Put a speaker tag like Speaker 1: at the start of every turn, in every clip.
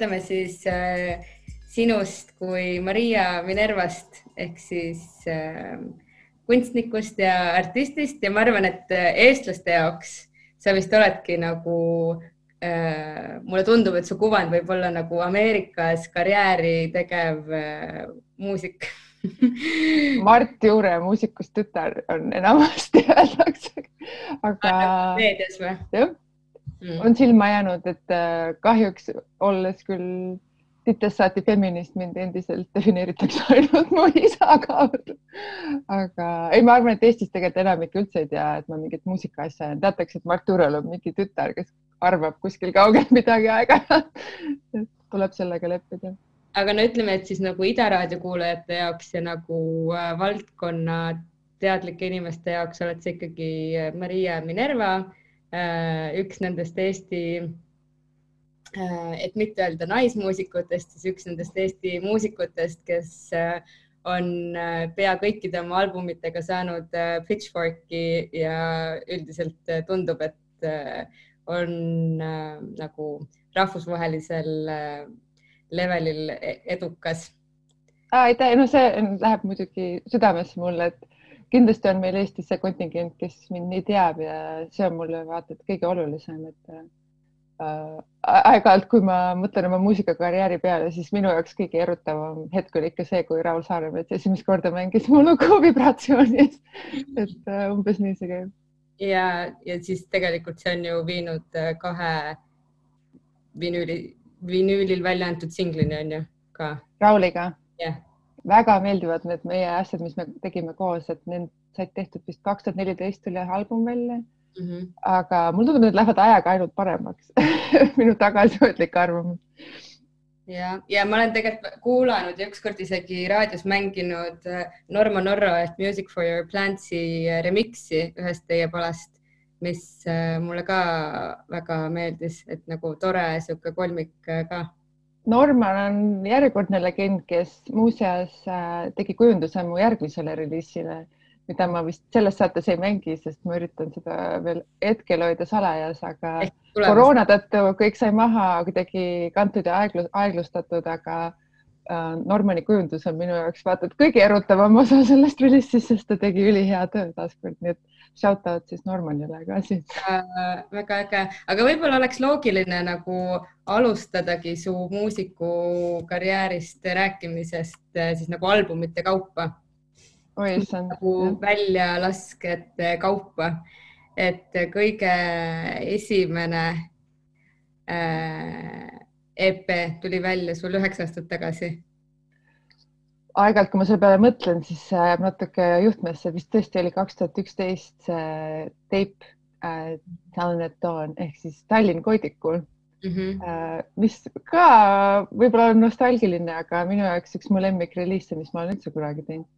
Speaker 1: alustame siis äh, sinust kui Maria Minervast ehk siis äh, kunstnikust ja artistist ja ma arvan, et äh, eestlaste jaoks sa vist oledki nagu äh, mulle tundub, et su kuvand võib olla nagu Ameerikas karjääri tegev äh, muusik
Speaker 2: Mart Juure muusikust tütar on enamasti öeldakse, aga.
Speaker 1: meedias või?
Speaker 2: jah mm., on silma jäänud, et äh, kahjuks olles küll titest saati feminist, mind endiselt defineeritakse ainult mu isa kaudu. aga ei, ma arvan, et Eestis tegelikult enamik üldse ei tea, et ma mingit muusika asja ajan, teatakse, et Mart Juurel on mingi tütar, kes arvab kuskil kaugel midagi aeg-ajalt tuleb sellega leppida
Speaker 1: aga no ütleme, et siis nagu Ida raadio kuulajate jaoks ja nagu äh, valdkonna teadlike inimeste jaoks oled sa ikkagi äh, Maria Minerva üks nendest Eesti äh,, et mitte öelda naismuusikutest, siis üks nendest Eesti muusikutest, kes äh, on äh, pea kõikide oma albumitega saanud Pitchforki ja üldiselt tundub, et on nagu rahvusvahelisel levelil edukas?
Speaker 2: aitäh, no see läheb muidugi südamesse mulle, et kindlasti on meil Eestis see kontingent, kes mind nii teab ja see on mulle vaata et kõige olulisem, et äh, aeg-ajalt, kui ma mõtlen oma muusikakarjääri peale, siis minu jaoks kõige erutavam hetk oli ikka see, kui Raul Saaremets esimest korda mängis mu lugu vibratsioonis. et äh, umbes nii see käib.
Speaker 1: ja, ja siis tegelikult see on ju viinud äh, kahe vinüüli vinüülil välja antud singlini on ju ka.
Speaker 2: Rauliga
Speaker 1: yeah.?
Speaker 2: Väga meeldivad need meie asjad, mis me tegime koos, et need said tehtud vist kaks tuhat neliteist tuli album välja mm. -hmm. aga mulle tundub, need lähevad ajaga ainult paremaks minu tagasihoidlik arvamus
Speaker 1: ja, ja ma olen tegelikult kuulanud ja ükskord isegi raadios mänginud äh, Norma Norro ehk Music for your Plants'i äh, remix'i ühest teie palast mis äh, mulle ka väga meeldis, et nagu tore sihuke kolmik ka.
Speaker 2: Norman on järjekordne legend, kes muuseas äh, tegi kujunduse mu järgmisele reliisile, mida ma vist selles saates ei mängi, sest ma üritan seda veel hetkel hoida salajas, aga koroona tõttu kõik sai maha kuidagi kantud ja aeglustatud, aga Normani kujundus on minu jaoks vaata et kõige erutavam osa sellest reliisist, sest ta tegi ülihea töö taaskord, nii et shout out siis Normanile ka siit
Speaker 1: äh,. väga äge, aga võib-olla oleks loogiline nagu alustadagi su muusikukarjäärist rääkimisest äh, siis nagu albumite kaupa.
Speaker 2: oi issand.
Speaker 1: nagu väljalaskete kaupa, et kõige esimene äh, EP tuli välja sul üheksa aastat tagasi
Speaker 2: aeg-ajalt, kui ma selle peale mõtlen, siis jääb natuke juhtmesse, vist tõesti oli kaks tuhat üksteist see teip äh, Tallinna Dawn ehk siis Tallinn Koidikul mm, -hmm. äh, mis ka võib-olla on nostalgiline, aga minu jaoks üks mu lemmikreliise, mis ma olen üldse kunagi teinud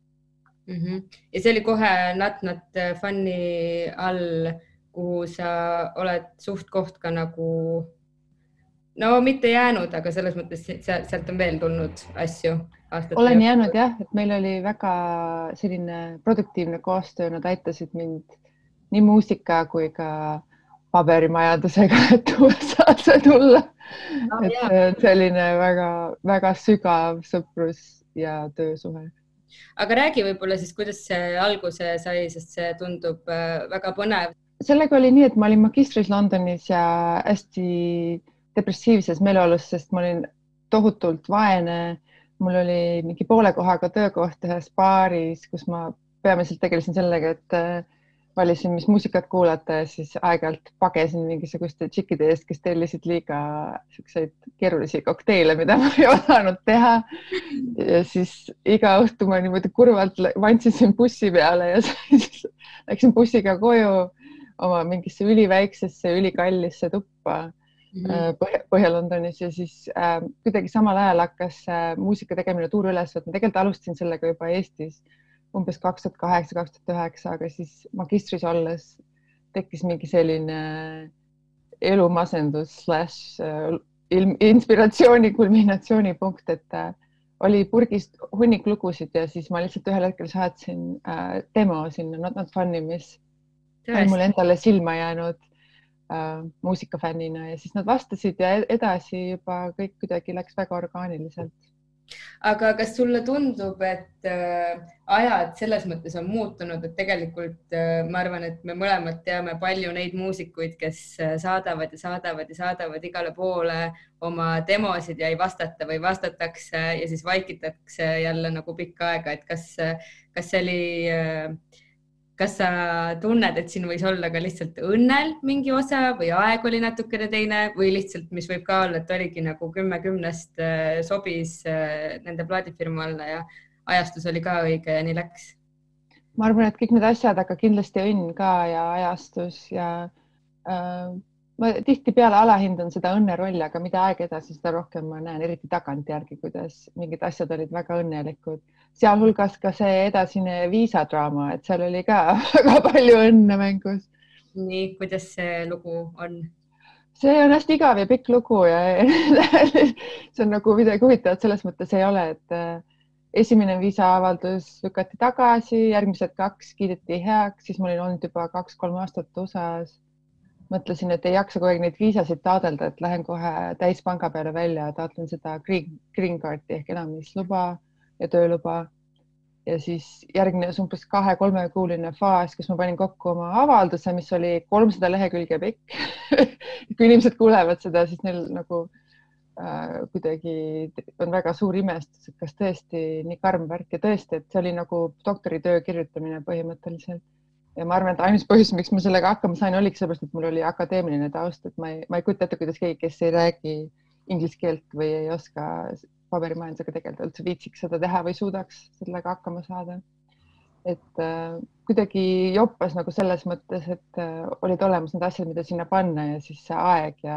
Speaker 1: mm. -hmm. ja see oli kohe Not Not Funny all, kuhu sa oled suht-koht ka nagu no mitte jäänud, aga selles mõttes sealt on veel tulnud asju.
Speaker 2: olen jooksul. jäänud jah, et meil oli väga selline produktiivne koostöö, nad aitasid mind nii muusika kui ka paberimajandusega, et USA-sse tulla no,. et selline väga-väga sügav sõprus ja töösuhe.
Speaker 1: aga räägi võib-olla siis, kuidas see alguse sai, sest see tundub äh, väga põnev.
Speaker 2: sellega oli nii, et ma olin magistris Londonis ja hästi depressiivses meeleolus, sest ma olin tohutult vaene. mul oli mingi poole kohaga töökoht ühes baaris, kus ma peamiselt tegelesin sellega, et äh, valisin, mis muusikat kuulata ja siis aeg-ajalt pagesin mingisuguste tšikkide eest, kes tellisid liiga siukseid keerulisi kokteile, mida ma ei osanud teha. ja siis iga õhtu ma niimoodi kurvalt vantsisin bussi peale ja siis läksin bussiga koju oma mingisse üliväiksesse, ülikallisse tuppa mm -hmm. Põhja-Londonis ja siis äh, kuidagi samal ajal hakkas äh, muusika tegemine tuur üles võtma, tegelikult alustasin sellega juba Eestis umbes kaks tuhat kaheksa, kaks tuhat üheksa, aga siis magistris olles tekkis mingi selline elumasendus slaš äh, inspiratsiooni kulminatsioonipunkt, et äh, oli purgist hunnik lugusid ja siis ma lihtsalt ühel hetkel saatsin äh, demo sinna Not Not Fun'i, mis on mulle endale silma jäänud äh, muusikafännina ja siis nad vastasid ja edasi juba kõik kuidagi läks väga orgaaniliselt.
Speaker 1: aga kas sulle tundub, et äh, ajad selles mõttes on muutunud, et tegelikult äh, ma arvan, et me mõlemad teame palju neid muusikuid, kes äh, saadavad ja saadavad ja saadavad igale poole oma demosid ja ei vastata või vastatakse ja siis vaikitakse jälle nagu pikka aega, et kas, kas see oli äh, kas sa tunned, et siin võis olla ka lihtsalt õnnel mingi osa või aeg oli natukene teine või lihtsalt, mis võib ka olla, et oligi nagu kümme kümnest äh, sobis äh, nende plaadifirma alla ja ajastus oli ka õige ja nii läks?
Speaker 2: ma arvan, et kõik need asjad, aga kindlasti õnn ka ja ajastus ja äh, ma tihtipeale alahindan seda õnnerolli, aga mida aeg edasi, seda rohkem ma näen, eriti tagantjärgi, kuidas mingid asjad olid väga õnnelikud sealhulgas ka see edasine viisadraama, et seal oli ka väga palju õnne mängus.
Speaker 1: nii, kuidas see lugu on?
Speaker 2: see on hästi igav ja pikk lugu ja see on nagu midagi huvitavat selles mõttes ei ole, et äh, esimene viisaavaldus lükati tagasi, järgmised kaks kiideti heaks, siis ma olin olnud juba kaks-kolm aastat USA-s. Mõtlesin, et ei jaksa kogu aeg neid viisasid taotleda, et lähen kohe täispanga peale välja, taotlen seda green, green card'i ehk elamisluba ja tööluba. ja siis järgnes umbes kahe-kolmekuuline faas, kus ma panin kokku oma avalduse, mis oli kolmsada lehekülge pikk. Kui inimesed kuulevad seda, siis neil nagu äh, kuidagi on väga suur imestus, et kas tõesti nii karm värk. Ja tõesti, et see oli nagu doktoritöö kirjutamine põhimõtteliselt ja ma arvan, et ainus põhjus, miks ma sellega hakkama sain, oligi sellepärast, et mul oli akadeemiline taust, et ma ei, ma ei kujuta ette, kuidas keegi, kes ei räägi inglise keelt või ei oska paberimajandusega tegeleda, üldse viitsiks seda teha või suudaks sellega hakkama saada. et äh, kuidagi joppas nagu selles mõttes, et äh, olid olemas need asjad, mida sinna panna ja siis see aeg ja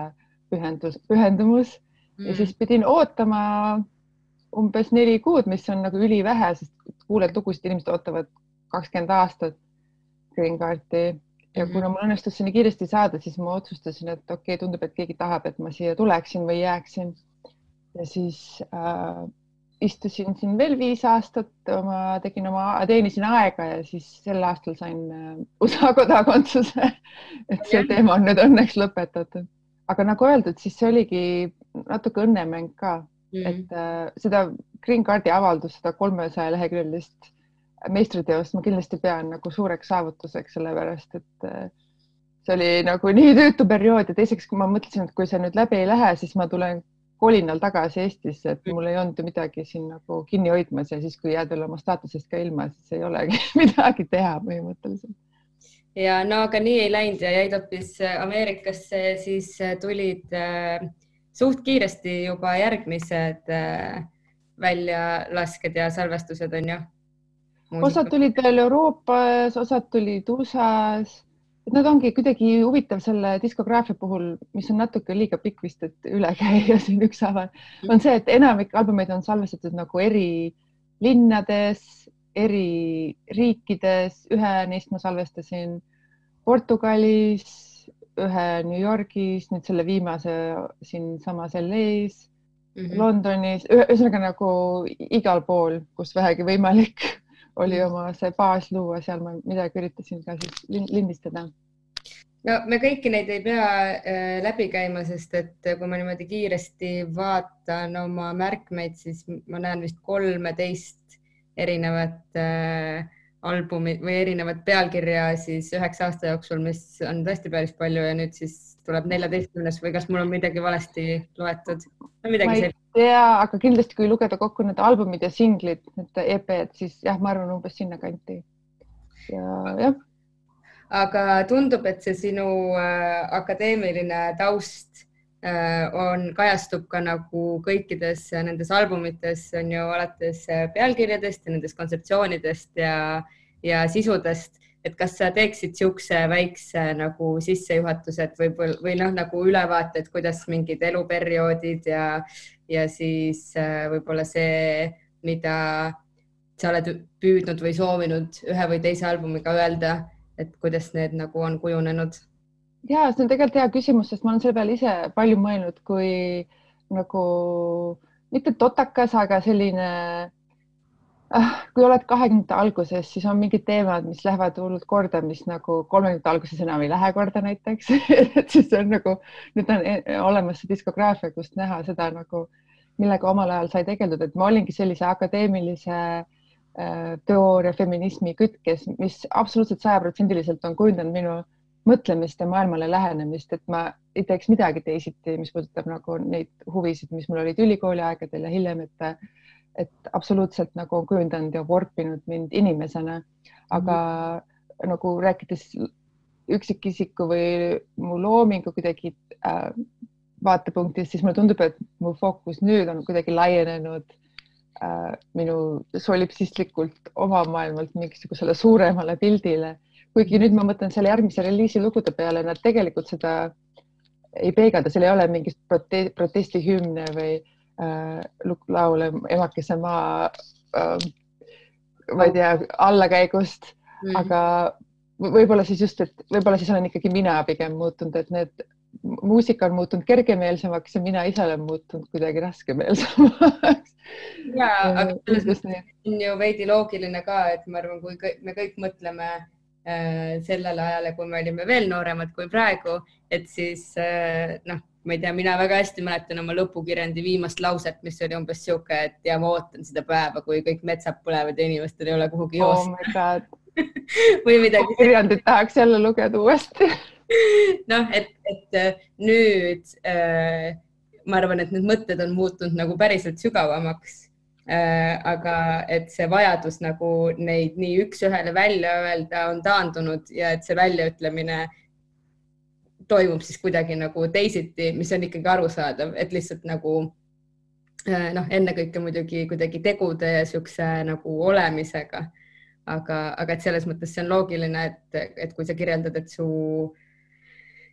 Speaker 2: pühendus, pühendumus mm. ja siis pidin ootama umbes neli kuud, mis on nagu ülivähe, sest kuuled lugusid, inimesed ootavad kakskümmend aastat green card'i ja kuna mul õnnestus sinna kiiresti saada, siis ma otsustasin, et okei okay,, tundub, et keegi tahab, et ma siia tuleksin või jääksin ja siis äh, istusin siin veel viis aastat, ma tegin oma, teenisin aega ja siis sel aastal sain äh, USA kodakondsuse. et see teema on nüüd õnneks lõpetatud. aga nagu öeldud, siis see oligi natuke õnnemäng ka mm., et äh, seda Green Cardi avaldust, seda kolmesaja leheküljelist meistriteost ma kindlasti pean nagu suureks saavutuseks, sellepärast et äh, see oli nagu nii tüütu periood ja teiseks, kui ma mõtlesin, et kui see nüüd läbi ei lähe, siis ma tulen kolinal tagasi Eestisse, et mul ei olnud ju midagi siin nagu kinni hoidmas ja siis, kui jääd veel oma staatusest ka ilma, siis ei olegi midagi teha põhimõtteliselt.
Speaker 1: ja no aga nii ei läinud ja jäid hoopis Ameerikasse, siis tulid äh, suht kiiresti juba järgmised äh, väljalasked ja salvestused on ju?
Speaker 2: Osad tulid veel Euroopas, osad tulid USA-s. Et nad ongi kuidagi huvitav selle diskograafia puhul, mis on natuke liiga pikk vist, et üle käia siin ükshaaval, on see, et enamik albumeid on salvestatud nagu eri linnades, eri riikides, ühe neist ma salvestasin Portugalis, ühe New Yorgis, nüüd selle viimase siinsamas LA-s mm, -hmm. Londonis, ühesõnaga nagu igal pool, kus vähegi võimalik oli mm. oma see baas luua, seal ma midagi üritasin ka siis lindistada.
Speaker 1: no me kõiki neid ei pea äh, läbi käima, sest et kui ma niimoodi kiiresti vaatan oma märkmeid, siis ma näen vist kolmeteist erinevat äh, albumit või erinevat pealkirja siis üheksa aasta jooksul, mis on tõesti päris palju ja nüüd siis tuleb neljateistkümnes või kas mul on midagi valesti loetud?
Speaker 2: ma ei tea, aga kindlasti, kui lugeda kokku need albumid ja singlid, need EP-d, siis jah, ma arvan umbes sinnakanti. ja jah.
Speaker 1: aga tundub, et see sinu äh, akadeemiline taust äh, on, kajastub ka nagu kõikides nendes albumites on ju alates pealkirjadest ja nendest kontseptsioonidest ja, ja sisudest et kas sa teeksid niisuguse väikse nagu sissejuhatuse, et võib-olla või noh, nagu ülevaate, et kuidas mingid eluperioodid ja, ja siis äh, võib-olla see, mida sa oled püüdnud või soovinud ühe või teise albumiga öelda, et kuidas need nagu on kujunenud?
Speaker 2: ja see on tegelikult hea küsimus, sest ma olen selle peale ise palju mõelnud, kui nagu mitte totakas, aga selline kui oled kahekümnendate alguses, siis on mingid teemad, mis lähevad hullult korda, mis nagu kolmekümnendate alguses enam ei lähe korda näiteks. Et siis on nagu nüüd on e-, olemas see diskograafia, kust näha seda nagu millega omal ajal sai tegeldud, et ma olingi sellise akadeemilise äh, teooria feminismi kütkes, mis absoluutselt sajaprotsendiliselt on kujundanud minu mõtlemist ja maailmale lähenemist, et ma ei teeks midagi teisiti, mis puudutab nagu neid huvisid, mis mul olid ülikooli aegadel ja hiljem, et, et absoluutselt nagu kujundanud ja vorpinud mind inimesena. aga mm -hmm. nagu rääkides üksikisiku või mu loomingu kuidagi äh, vaatepunktist, siis mulle tundub, et mu fookus nüüd on kuidagi laienenud äh, minu solipsistlikult oma maailmalt mingisugusele suuremale pildile kuigi nüüd ma mõtlen selle järgmise reliisi lugude peale, nad tegelikult seda ei peegelda, seal ei ole mingit prote protestihümne või äh, laule emakese maa äh,, ma ei tea, allakäigust mm, -hmm. aga võib-olla siis just, et võib-olla siis olen ikkagi mina pigem muutunud, et need muusika on muutunud kergemeelsemaks ja mina ise olen muutunud kuidagi raskemeelsemaks.
Speaker 1: ja, aga selles mõttes on ju veidi loogiline ka, et ma arvan, kui kõik, me kõik mõtleme Äh, sellele ajale, kui me olime veel nooremad kui praegu, et siis äh, noh, ma ei tea, mina väga hästi mäletan oma lõpukirjandi viimast lauset, mis oli umbes sihuke, et ja ma ootan seda päeva, kui kõik metsad põlevad ja inimestel ei ole kuhugi
Speaker 2: joosta oh.
Speaker 1: või midagi.
Speaker 2: kirjandit tahaks jälle lugeda uuesti
Speaker 1: noh, et, et äh, nüüd äh, ma arvan, et need mõtted on muutunud nagu päriselt sügavamaks Äh, aga et see vajadus nagu neid nii üks-ühele välja öelda on taandunud ja et see väljaütlemine toimub siis kuidagi nagu teisiti, mis on ikkagi arusaadav, et lihtsalt nagu äh, noh, ennekõike muidugi kuidagi tegude ja siukse nagu olemisega. aga, aga et selles mõttes see on loogiline, et, et kui sa kirjeldad, et su,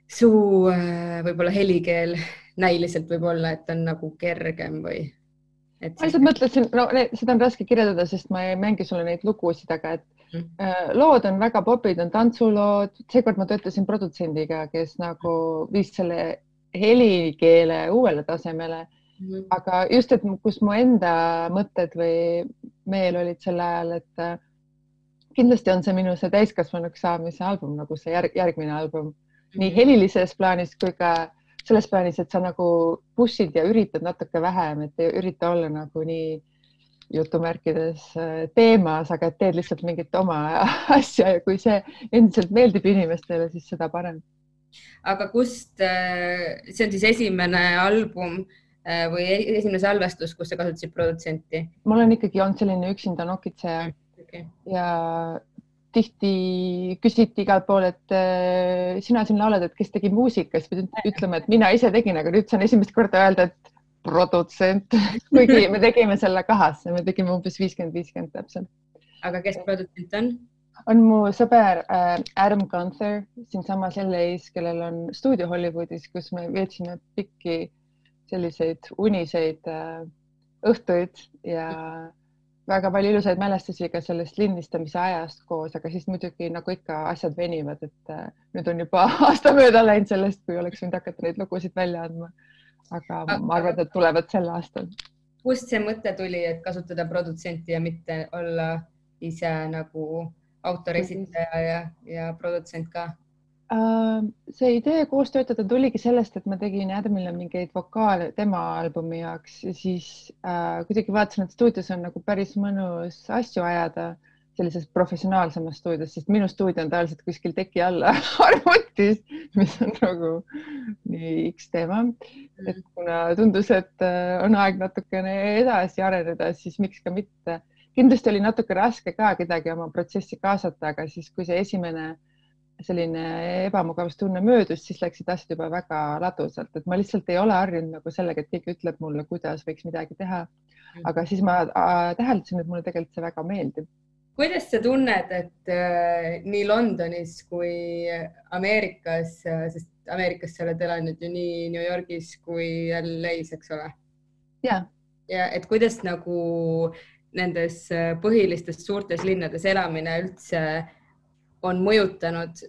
Speaker 1: su äh, võib-olla helikeel näiliselt võib olla, et on nagu kergem või
Speaker 2: et ma lihtsalt mõtlesin, no seda on raske kirjeldada, sest ma ei mängi sulle neid lugusid, aga et mm. äh, lood on väga popid, on tantsulood, seekord ma töötasin produtsendiga, kes nagu viis selle helikeele uuele tasemele mm.. aga just, et kus mu enda mõtted või meel olid sel ajal, et äh, kindlasti on see minu see täiskasvanuks saamise album nagu see järg, järgmine album mm. nii helilises plaanis kui ka äh, selles plaanis, et sa nagu push'id ja üritad natuke vähem, et ei ürita olla nagu nii jutumärkides äh, teemas, aga et teed lihtsalt mingit oma asja ja kui see endiselt meeldib inimestele, siis seda parem.
Speaker 1: aga kust, äh, see on siis esimene album äh, või e-, esimene salvestus, kus sa kasutasid produtsenti?
Speaker 2: ma olen ikkagi olnud selline üksinda nokitseja okay. ja tihti küsiti igalt pool, et äh, sina siin laulad, et kes tegi muusika, siis pidin ütlema, et mina ise tegin, aga nüüd saan esimest korda öelda, et produtsent, kuigi me tegime selle kahasse, me tegime umbes viiskümmend, viiskümmend täpselt.
Speaker 1: aga kes produtsent on?
Speaker 2: on mu sõber äh, Adam Gunther siinsamas LA-s, kellel on stuudio Hollywoodis, kus me veetsime pikki selliseid uniseid äh, õhtuid ja mm väga palju ilusaid mälestusi ka sellest lindistamise ajast koos, aga siis muidugi nagu ikka asjad venivad, et äh, nüüd on juba aasta mööda läinud sellest, kui oleks võinud hakata neid lugusid välja andma. aga ma arvan, et nad tulevad sel aastal.
Speaker 1: kust see mõte tuli, et kasutada produtsenti ja mitte olla ise nagu autor, esitaja ja, ja produtsent ka?
Speaker 2: Äh, see idee koos töötada tuligi sellest, et ma tegin Adamile mingeid vokaale tema albumi jaoks ja siis äh, kuidagi vaatasin, et stuudios on nagu päris mõnus asju ajada sellises professionaalsemas stuudios, sest minu stuudio on tavaliselt kuskil teki alla arvutis, mis on nagu nii X teema. et kuna tundus, et äh, on aeg natukene edasi areneda, siis miks ka mitte. kindlasti oli natuke raske ka kedagi oma protsessi kaasata, aga siis, kui see esimene äh, selline ebamugavustunne möödus, siis läksid asjad juba väga ladusalt, et ma lihtsalt ei ole harjunud nagu sellega, et keegi ütleb mulle, kuidas võiks midagi teha. Mm. aga siis ma täheldasin, et mulle tegelikult see väga meeldib.
Speaker 1: kuidas sa tunned, et äh, nii Londonis kui Ameerikas, äh, sest Ameerikas sa oled elanud ju nii New Yorgis kui LA-s, eks ole?
Speaker 2: ja.
Speaker 1: ja et kuidas nagu nendes äh, põhilistes suurtes linnades elamine üldse on mõjutanud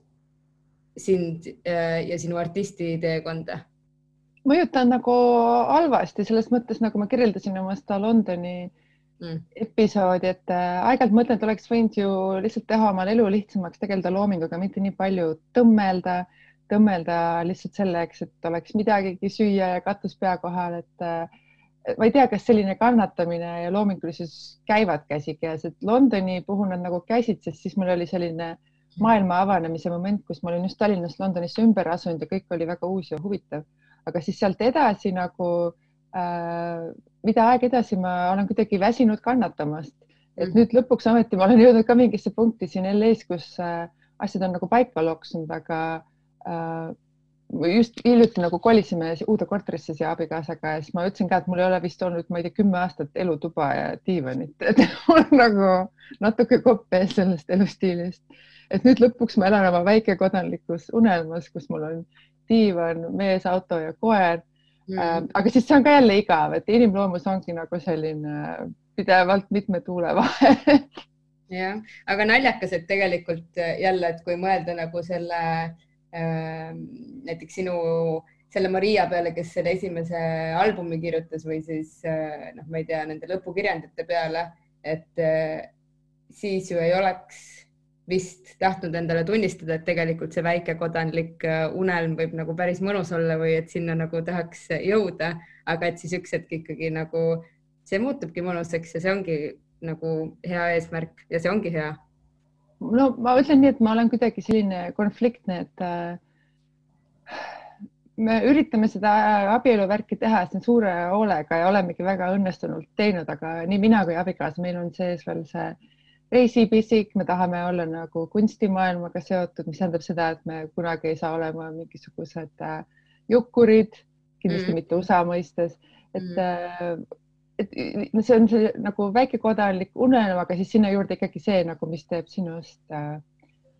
Speaker 1: sind äh, ja sinu artisti teekonda?
Speaker 2: mõjutan nagu halvasti selles mõttes, nagu ma kirjeldasin oma seda Londoni mm. episoodi, et äh, aeg-ajalt mõtlen, et oleks võinud ju lihtsalt teha omal elu lihtsamaks, tegeleda loominguga, mitte nii palju tõmmelda, tõmmelda lihtsalt selleks, et oleks midagigi süüa ja katus pea kohal, et äh, ma ei tea, kas selline kannatamine ja loomingulisus käivad käsikäes, et Londoni puhul nad nagu käisid, sest siis mul oli selline maailma avanemise moment, kus ma olin just Tallinnast Londonisse ümber asunud ja kõik oli väga uus ja huvitav. aga siis sealt edasi nagu äh, mida aeg edasi ma olen kuidagi väsinud kannatamast, et mm. nüüd lõpuks ometi ma olen jõudnud ka mingisse punkti siin LA-s, kus äh, asjad on nagu paika loksnud, aga äh, just hiljuti nagu kolisime uude korterisse siia abikaasaga ja siis ma ütlesin ka, et mul ei ole vist olnud, ma ei tea, kümme aastat elutuba ja diivanit, et mul on nagu natuke kopp ees sellest elustiilist. Et nüüd lõpuks ma elan oma väikekodanlikus unelmas, kus mul on diivan, mees, auto ja koer. Mm.. Ähm, aga siis see on ka jälle igav, et inimloomus ongi nagu selline pidevalt mitme tuule vahel
Speaker 1: jah, aga naljakas, et tegelikult jälle, et kui mõelda nagu selle äh, Ehm, näiteks sinu selle Maria peale, kes selle esimese albumi kirjutas või siis eh, noh, ma ei tea, nende lõpukirjandite peale, et siis ju ei oleks vist tahtnud endale tunnistada, et tegelikult see väikekodanlik eh, unelm võib nagu päris mõnus olla või et sinna nagu tahaks jõuda, aga et siis üks hetk ikkagi nagu see muutubki mõnusaks ja see ongi nagu hea eesmärk ja see ongi hea.
Speaker 2: No ma ütlen nii, et ma olen kuidagi selline konfliktne, et äh, me üritame seda abieluvärki teha suure hoolega ja olemegi väga õnnestunult teinud, aga nii mina kui abikaasa, meil on sees veel see reisipisik, me tahame olla nagu kunstimaailmaga seotud, mis tähendab seda, et me kunagi ei saa olema mingisugused äh, jukkurid, kindlasti mm. mitte USA mõistes, et mm. äh, et see on see nagu väikekodanlik unelm, aga siis sinna juurde ikkagi see nagu, mis teeb sinust äh,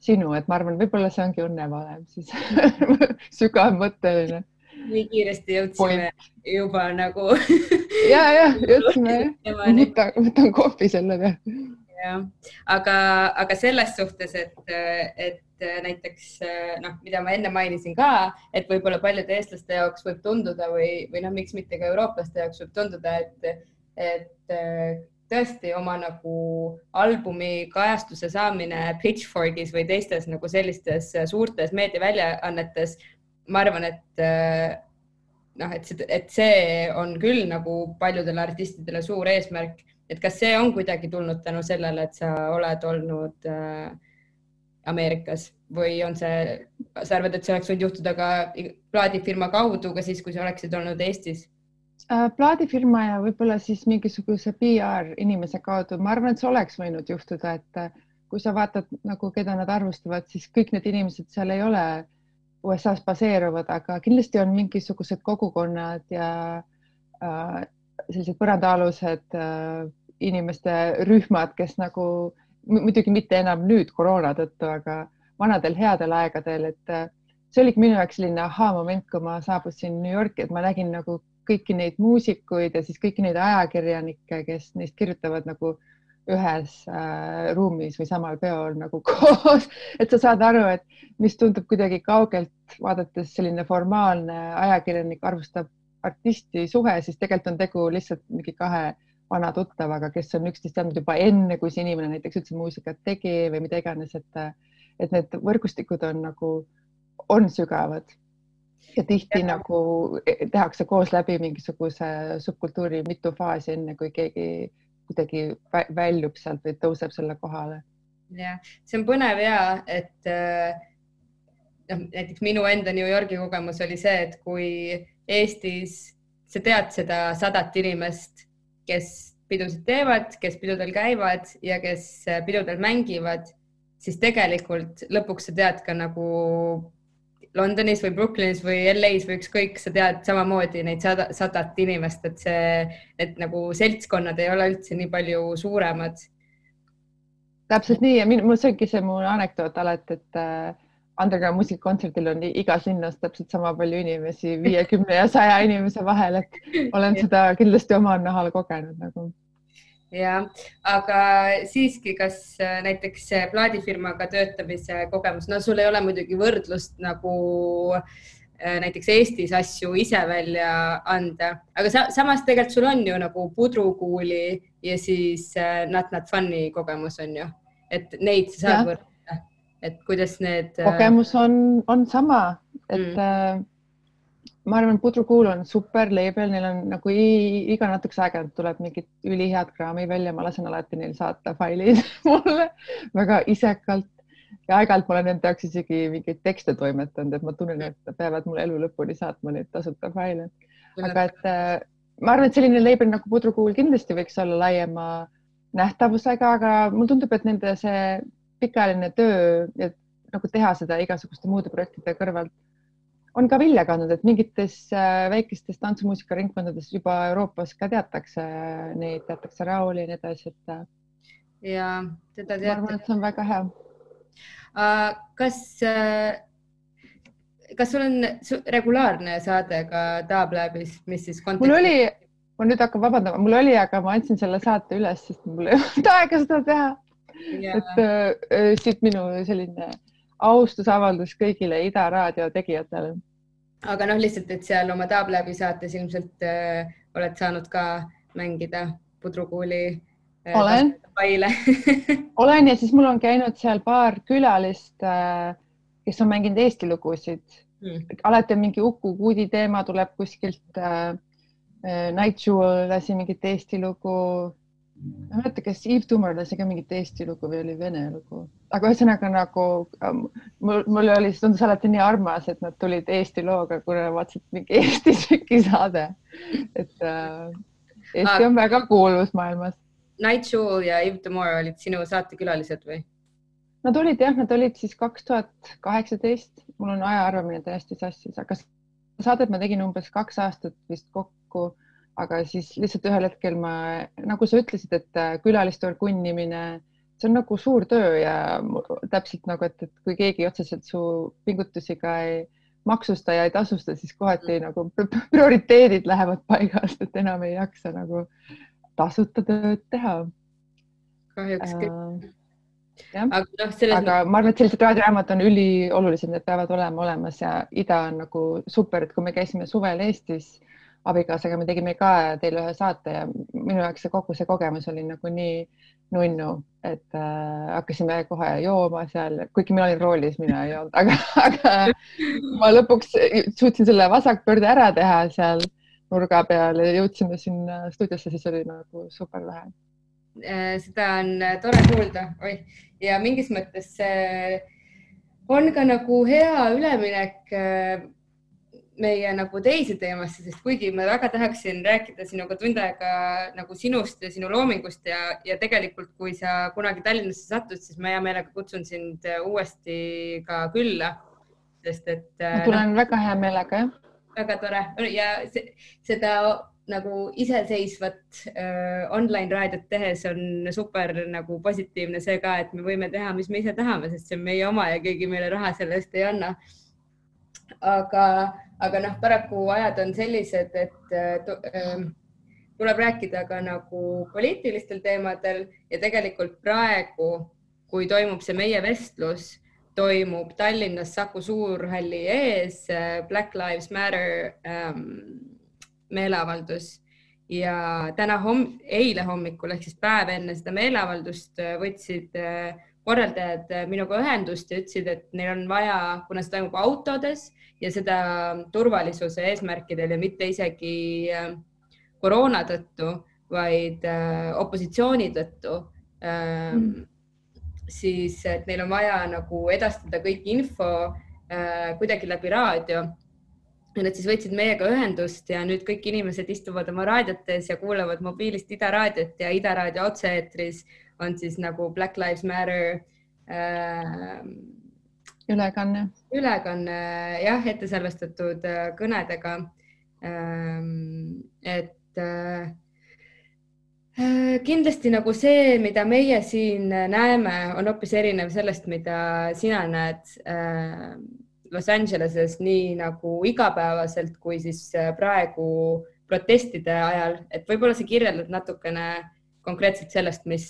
Speaker 2: sinu, et ma arvan, võib-olla see ongi õnnevalem siis sügavmõtteline.
Speaker 1: nii kiiresti jõudsime Point. juba nagu
Speaker 2: ja, ja jõudsime võtan, võtan kohvi selle peale.
Speaker 1: Jah, aga, aga selles suhtes, et, et näiteks noh, mida ma enne mainisin ka, et võib-olla paljude eestlaste jaoks võib tunduda või, või noh, miks mitte ka eurooplaste jaoks võib tunduda, et, et tõesti oma nagu albumi kajastuse saamine Pitchforkis või teistes nagu sellistes suurtes meediaväljaannetes, ma arvan, et noh, et see, et see on küll nagu paljudele artistidele suur eesmärk, et kas see on kuidagi tulnud tänu sellele, et sa oled olnud äh, Ameerikas või on see, sa arvad, et see oleks võinud juhtuda ka plaadifirma kaudu ka siis, kui sa oleksid olnud Eestis?
Speaker 2: Äh, plaadifirma ja võib-olla siis mingisuguse PR inimese kaudu, ma arvan, et see oleks võinud juhtuda, et äh, kui sa vaatad nagu, keda nad arvustavad, siis kõik need inimesed seal ei ole USA-s baseeruvad, aga kindlasti on mingisugused kogukonnad ja äh, sellised põrandaalused äh, inimeste rühmad, kes nagu muidugi mitte enam nüüd koroona tõttu, aga vanadel headel aegadel, et äh, see oligi minu jaoks selline ahaa-moment, kui ma saabusin New Yorki, et ma nägin nagu kõiki neid muusikuid ja siis kõiki neid ajakirjanikke, kes neist kirjutavad nagu ühes äh, ruumis või samal peol nagu koos, et sa saad aru, et mis tundub kuidagi kaugelt vaadates selline formaalne ajakirjanik arvustab artisti suhe, siis tegelikult on tegu lihtsalt mingi kahe vana tuttavaga, kes on üksteist teadnud juba enne, kui see inimene näiteks üldse muusikat tegi või mida iganes, et, et need võrgustikud on nagu, on sügavad ja tihti ja. nagu tehakse koos läbi mingisuguse subkultuuri mitu faasi, enne kui keegi kuidagi väljub sealt või tõuseb selle kohale.
Speaker 1: jah, see on põnev ja et noh, näiteks minu enda New Yorgi kogemus oli see, et kui Eestis sa tead seda sadat inimest, kes pidusid teevad, kes pidudel käivad ja kes äh, pidudel mängivad, siis tegelikult lõpuks sa tead ka nagu Londonis või Brooklynis või LA-s või ükskõik, sa tead samamoodi neid sada, sadat inimest, et see, et nagu seltskonnad ei ole üldse nii palju suuremad.
Speaker 2: täpselt nii ja minu, mul see ongi see mu anekdoot alati, et äh, underground muusikakontserdil on igas linnas täpselt sama palju inimesi, viiekümne ja saja inimese vahel, et olen seda kindlasti omal nahal kogenud nagu.
Speaker 1: jah, aga siiski, kas äh, näiteks plaadifirmaga töötamise kogemus, no sul ei ole muidugi võrdlust nagu äh, näiteks Eestis asju ise välja anda, aga sa, samas tegelikult sul on ju nagu pudrukuuli ja siis äh, Not Not Fun'i kogemus on ju, et neid sa saad võrrelda et kuidas need.
Speaker 2: Äh, kogemus on, on sama, et mm. ma arvan, Pudru Kuul on super label, neil on nagu iga natukese aega tuleb mingit ülihead kraami välja, ma lasen alati neil saata failid mulle väga isekalt ja aeg-ajalt ma olen nende jaoks isegi mingeid tekste toimetanud, et ma tunnen, et nad peavad mulle elu lõpuni saatma neid tasuta faile. aga et äh, ma arvan, et selline label nagu Pudru Kuul kindlasti võiks olla laiema nähtavusega, aga mulle tundub, et nende see pikaajaline töö, et nagu teha seda igasuguste muude projektide kõrvalt on ka vilja kandnud, et mingites äh, väikestes tantsumuusikaringkondades juba Euroopas ka teatakse neid, teatakse Rauli ja nii edasi, et. Äh,
Speaker 1: ja teda teate.
Speaker 2: ma arvan, et see on väga hea.
Speaker 1: kas, äh, kas sul on regulaarne saade ka Taablabis, mis siis?
Speaker 2: mul oli, ma nüüd hakkan vabandama, mul oli, aga ma andsin selle saate üles, sest mul ei olnud aega seda teha. Et äh, siit minu selline äh, austusavaldus kõigile Ida raadio tegijatele.
Speaker 1: aga noh, lihtsalt, et seal oma Taabläbi saates ilmselt äh, oled saanud ka mängida pudrukuuli
Speaker 2: äh,. olen olen ja siis mul on käinud seal paar külalist äh,, kes on mänginud Eesti lugusid hmm.. alati on mingi Uku Kuudi teema tuleb kuskilt äh,. äh Night Jewel lasi mingit Eesti lugu ma ei mäleta, kas Yves Tumor lasi ka mingit Eesti lugu või oli vene lugu, aga ühesõnaga nagu ähm, mul, mul oli, tundus alati nii armas, et nad tulid Eesti looga, kuna vaatasid mingi Eesti tšeki saade. et äh, Eesti ah, on väga kuulus maailmas.
Speaker 1: Night Jewel ja Yves Tumor olid sinu saatekülalised või?
Speaker 2: Nad olid jah, nad olid siis kaks tuhat kaheksateist, mul on aja arvamine täiesti sassis, aga saadet ma tegin umbes kaks aastat vist kokku aga siis lihtsalt ühel hetkel ma, nagu sa ütlesid, et äh, külaliste orgunnimine, see on nagu suur töö ja täpselt nagu, et, et kui keegi otseselt su pingutusi ka ei maksusta ja ei tasusta, siis kohati nagu prioriteedid lähevad paigast, et enam ei jaksa nagu tasuta tööd teha.
Speaker 1: kahjuks küll
Speaker 2: äh,. jah, aga, no, aga ma arvan, et sellised raadiojaamad on üliolulised, need peavad olema olemas ja ida on nagu super, et kui me käisime suvel Eestis abikaasaga me tegime ka teile ühe saate ja minu jaoks see kogu see kogemus oli nagu nii nunnu, et äh, hakkasime kohe jooma seal, kuigi mina olin roolis, mina ei olnud, aga, aga ma lõpuks suutsin selle vasakpöörde ära teha seal nurga peal ja jõudsime sinna stuudiosse, siis oli nagu super lahe.
Speaker 1: Äh, seda on tore kuulda, oih, ja mingis mõttes see on ka nagu hea üleminek äh, meie nagu teise teemasse, sest kuigi ma väga tahaksin rääkida sinuga tund aega nagu sinust ja sinu loomingust ja, ja tegelikult, kui sa kunagi Tallinnasse satud, siis ma hea meelega kutsun sind uuesti ka külla, sest et.
Speaker 2: ma tulen no, väga hea meelega, jah.
Speaker 1: väga tore ja se, seda nagu iseseisvat äh, online raadiot tehes on super nagu positiivne see ka, et me võime teha, mis me ise tahame, sest see on meie oma ja keegi meile raha selle eest ei anna. aga aga noh, paraku ajad on sellised, et äh, tuleb rääkida ka nagu poliitilistel teemadel ja tegelikult praegu, kui toimub see meie vestlus, toimub Tallinnas Saku Suurhalli ees äh, Black Lives Matter ähm, meeleavaldus. Ja täna homm, eile hommikul ehk siis päev enne seda meeleavaldust äh, võtsid korraldajad minuga ühendust ja ütlesid, et neil on vaja, kuna see toimub autodes ja seda turvalisuse eesmärkidel ja mitte isegi äh, koroona tõttu, vaid äh, opositsiooni tõttu ähm, mm., siis et neil on vaja nagu edastada kõik info äh, kuidagi läbi raadio. Ja nad siis võtsid meiega ühendust ja nüüd kõik inimesed istuvad oma raadiotes ja kuulavad mobiilist Ida raadiot ja Ida raadio otse-eetris on siis nagu Black Lives Matter äh,
Speaker 2: ülekanne.
Speaker 1: ülekanne jah, ette salvestatud äh, kõnedega. Ähm, et äh, äh, kindlasti nagu see, mida meie siin näeme, on hoopis erinev sellest, mida sina näed Los Angeleses nii nagu igapäevaselt kui siis praegu protestide ajal, et võib-olla sa kirjeldad natukene konkreetselt sellest, mis,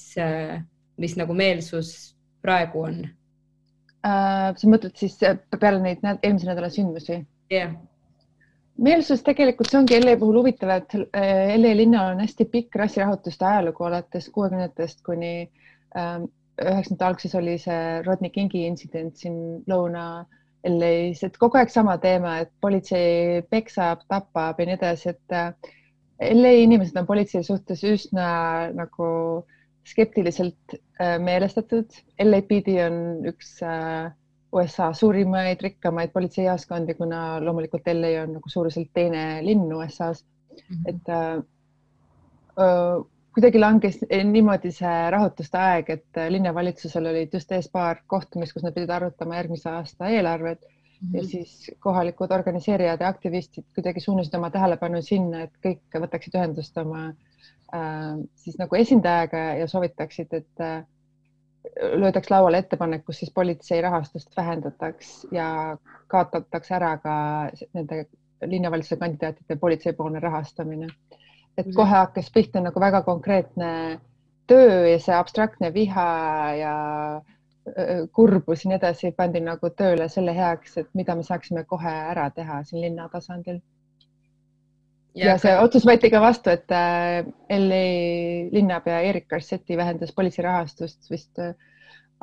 Speaker 1: mis nagu meelsus praegu on
Speaker 2: äh,. sa mõtled siis äh, peale neid eelmise nädala sündmusi?
Speaker 1: jah yeah.
Speaker 2: meelsus tegelikult, see ongi LA puhul huvitav, et äh, LA linnal on hästi pikk rassirahutuste ajalugu alates kuuekümnendatest kuni ähm, üheksakümnendate alguses oli see Rodney Kingi intsident siin Lõuna LA-s, et kogu aeg sama teema, et politsei peksab, tapab ja nii edasi, et äh, LA inimesed on politsei suhtes üsna nagu skeptiliselt äh, meelestatud. LAPD on üks äh, USA suurimaid, rikkamaid politseijaoskondi, kuna loomulikult LA on nagu suuruselt teine linn USA-s mm. -hmm. et kuidagi langes niimoodi see rahutuste aeg, et linnavalitsusel olid just ees paar kohtumist, kus nad pidid arutama järgmise aasta eelarvet mm -hmm. ja mhm. siis kohalikud organiseerijad ja aktivistid kuidagi suunasid oma tähelepanu sinna, et kõik võtaksid ühendust oma äh, siis nagu esindajaga ja soovitaksid, et äh, löödaks lauale ettepanek, kus siis politsei rahastust vähendataks ja kaotatakse ära ka nende linnavalitsuse kandidaatide politseipoolne rahastamine et kohe hakkas pihta nagu väga konkreetne töö ja see abstraktne viha ja kurbus ja nii edasi pandi nagu tööle selle heaks, et mida me saaksime kohe ära teha siin linna tasandil. ja, see otsus võeti ka vastu, et äh, LA linnapea Erik Garcetti vähendas politsei rahastust vist äh,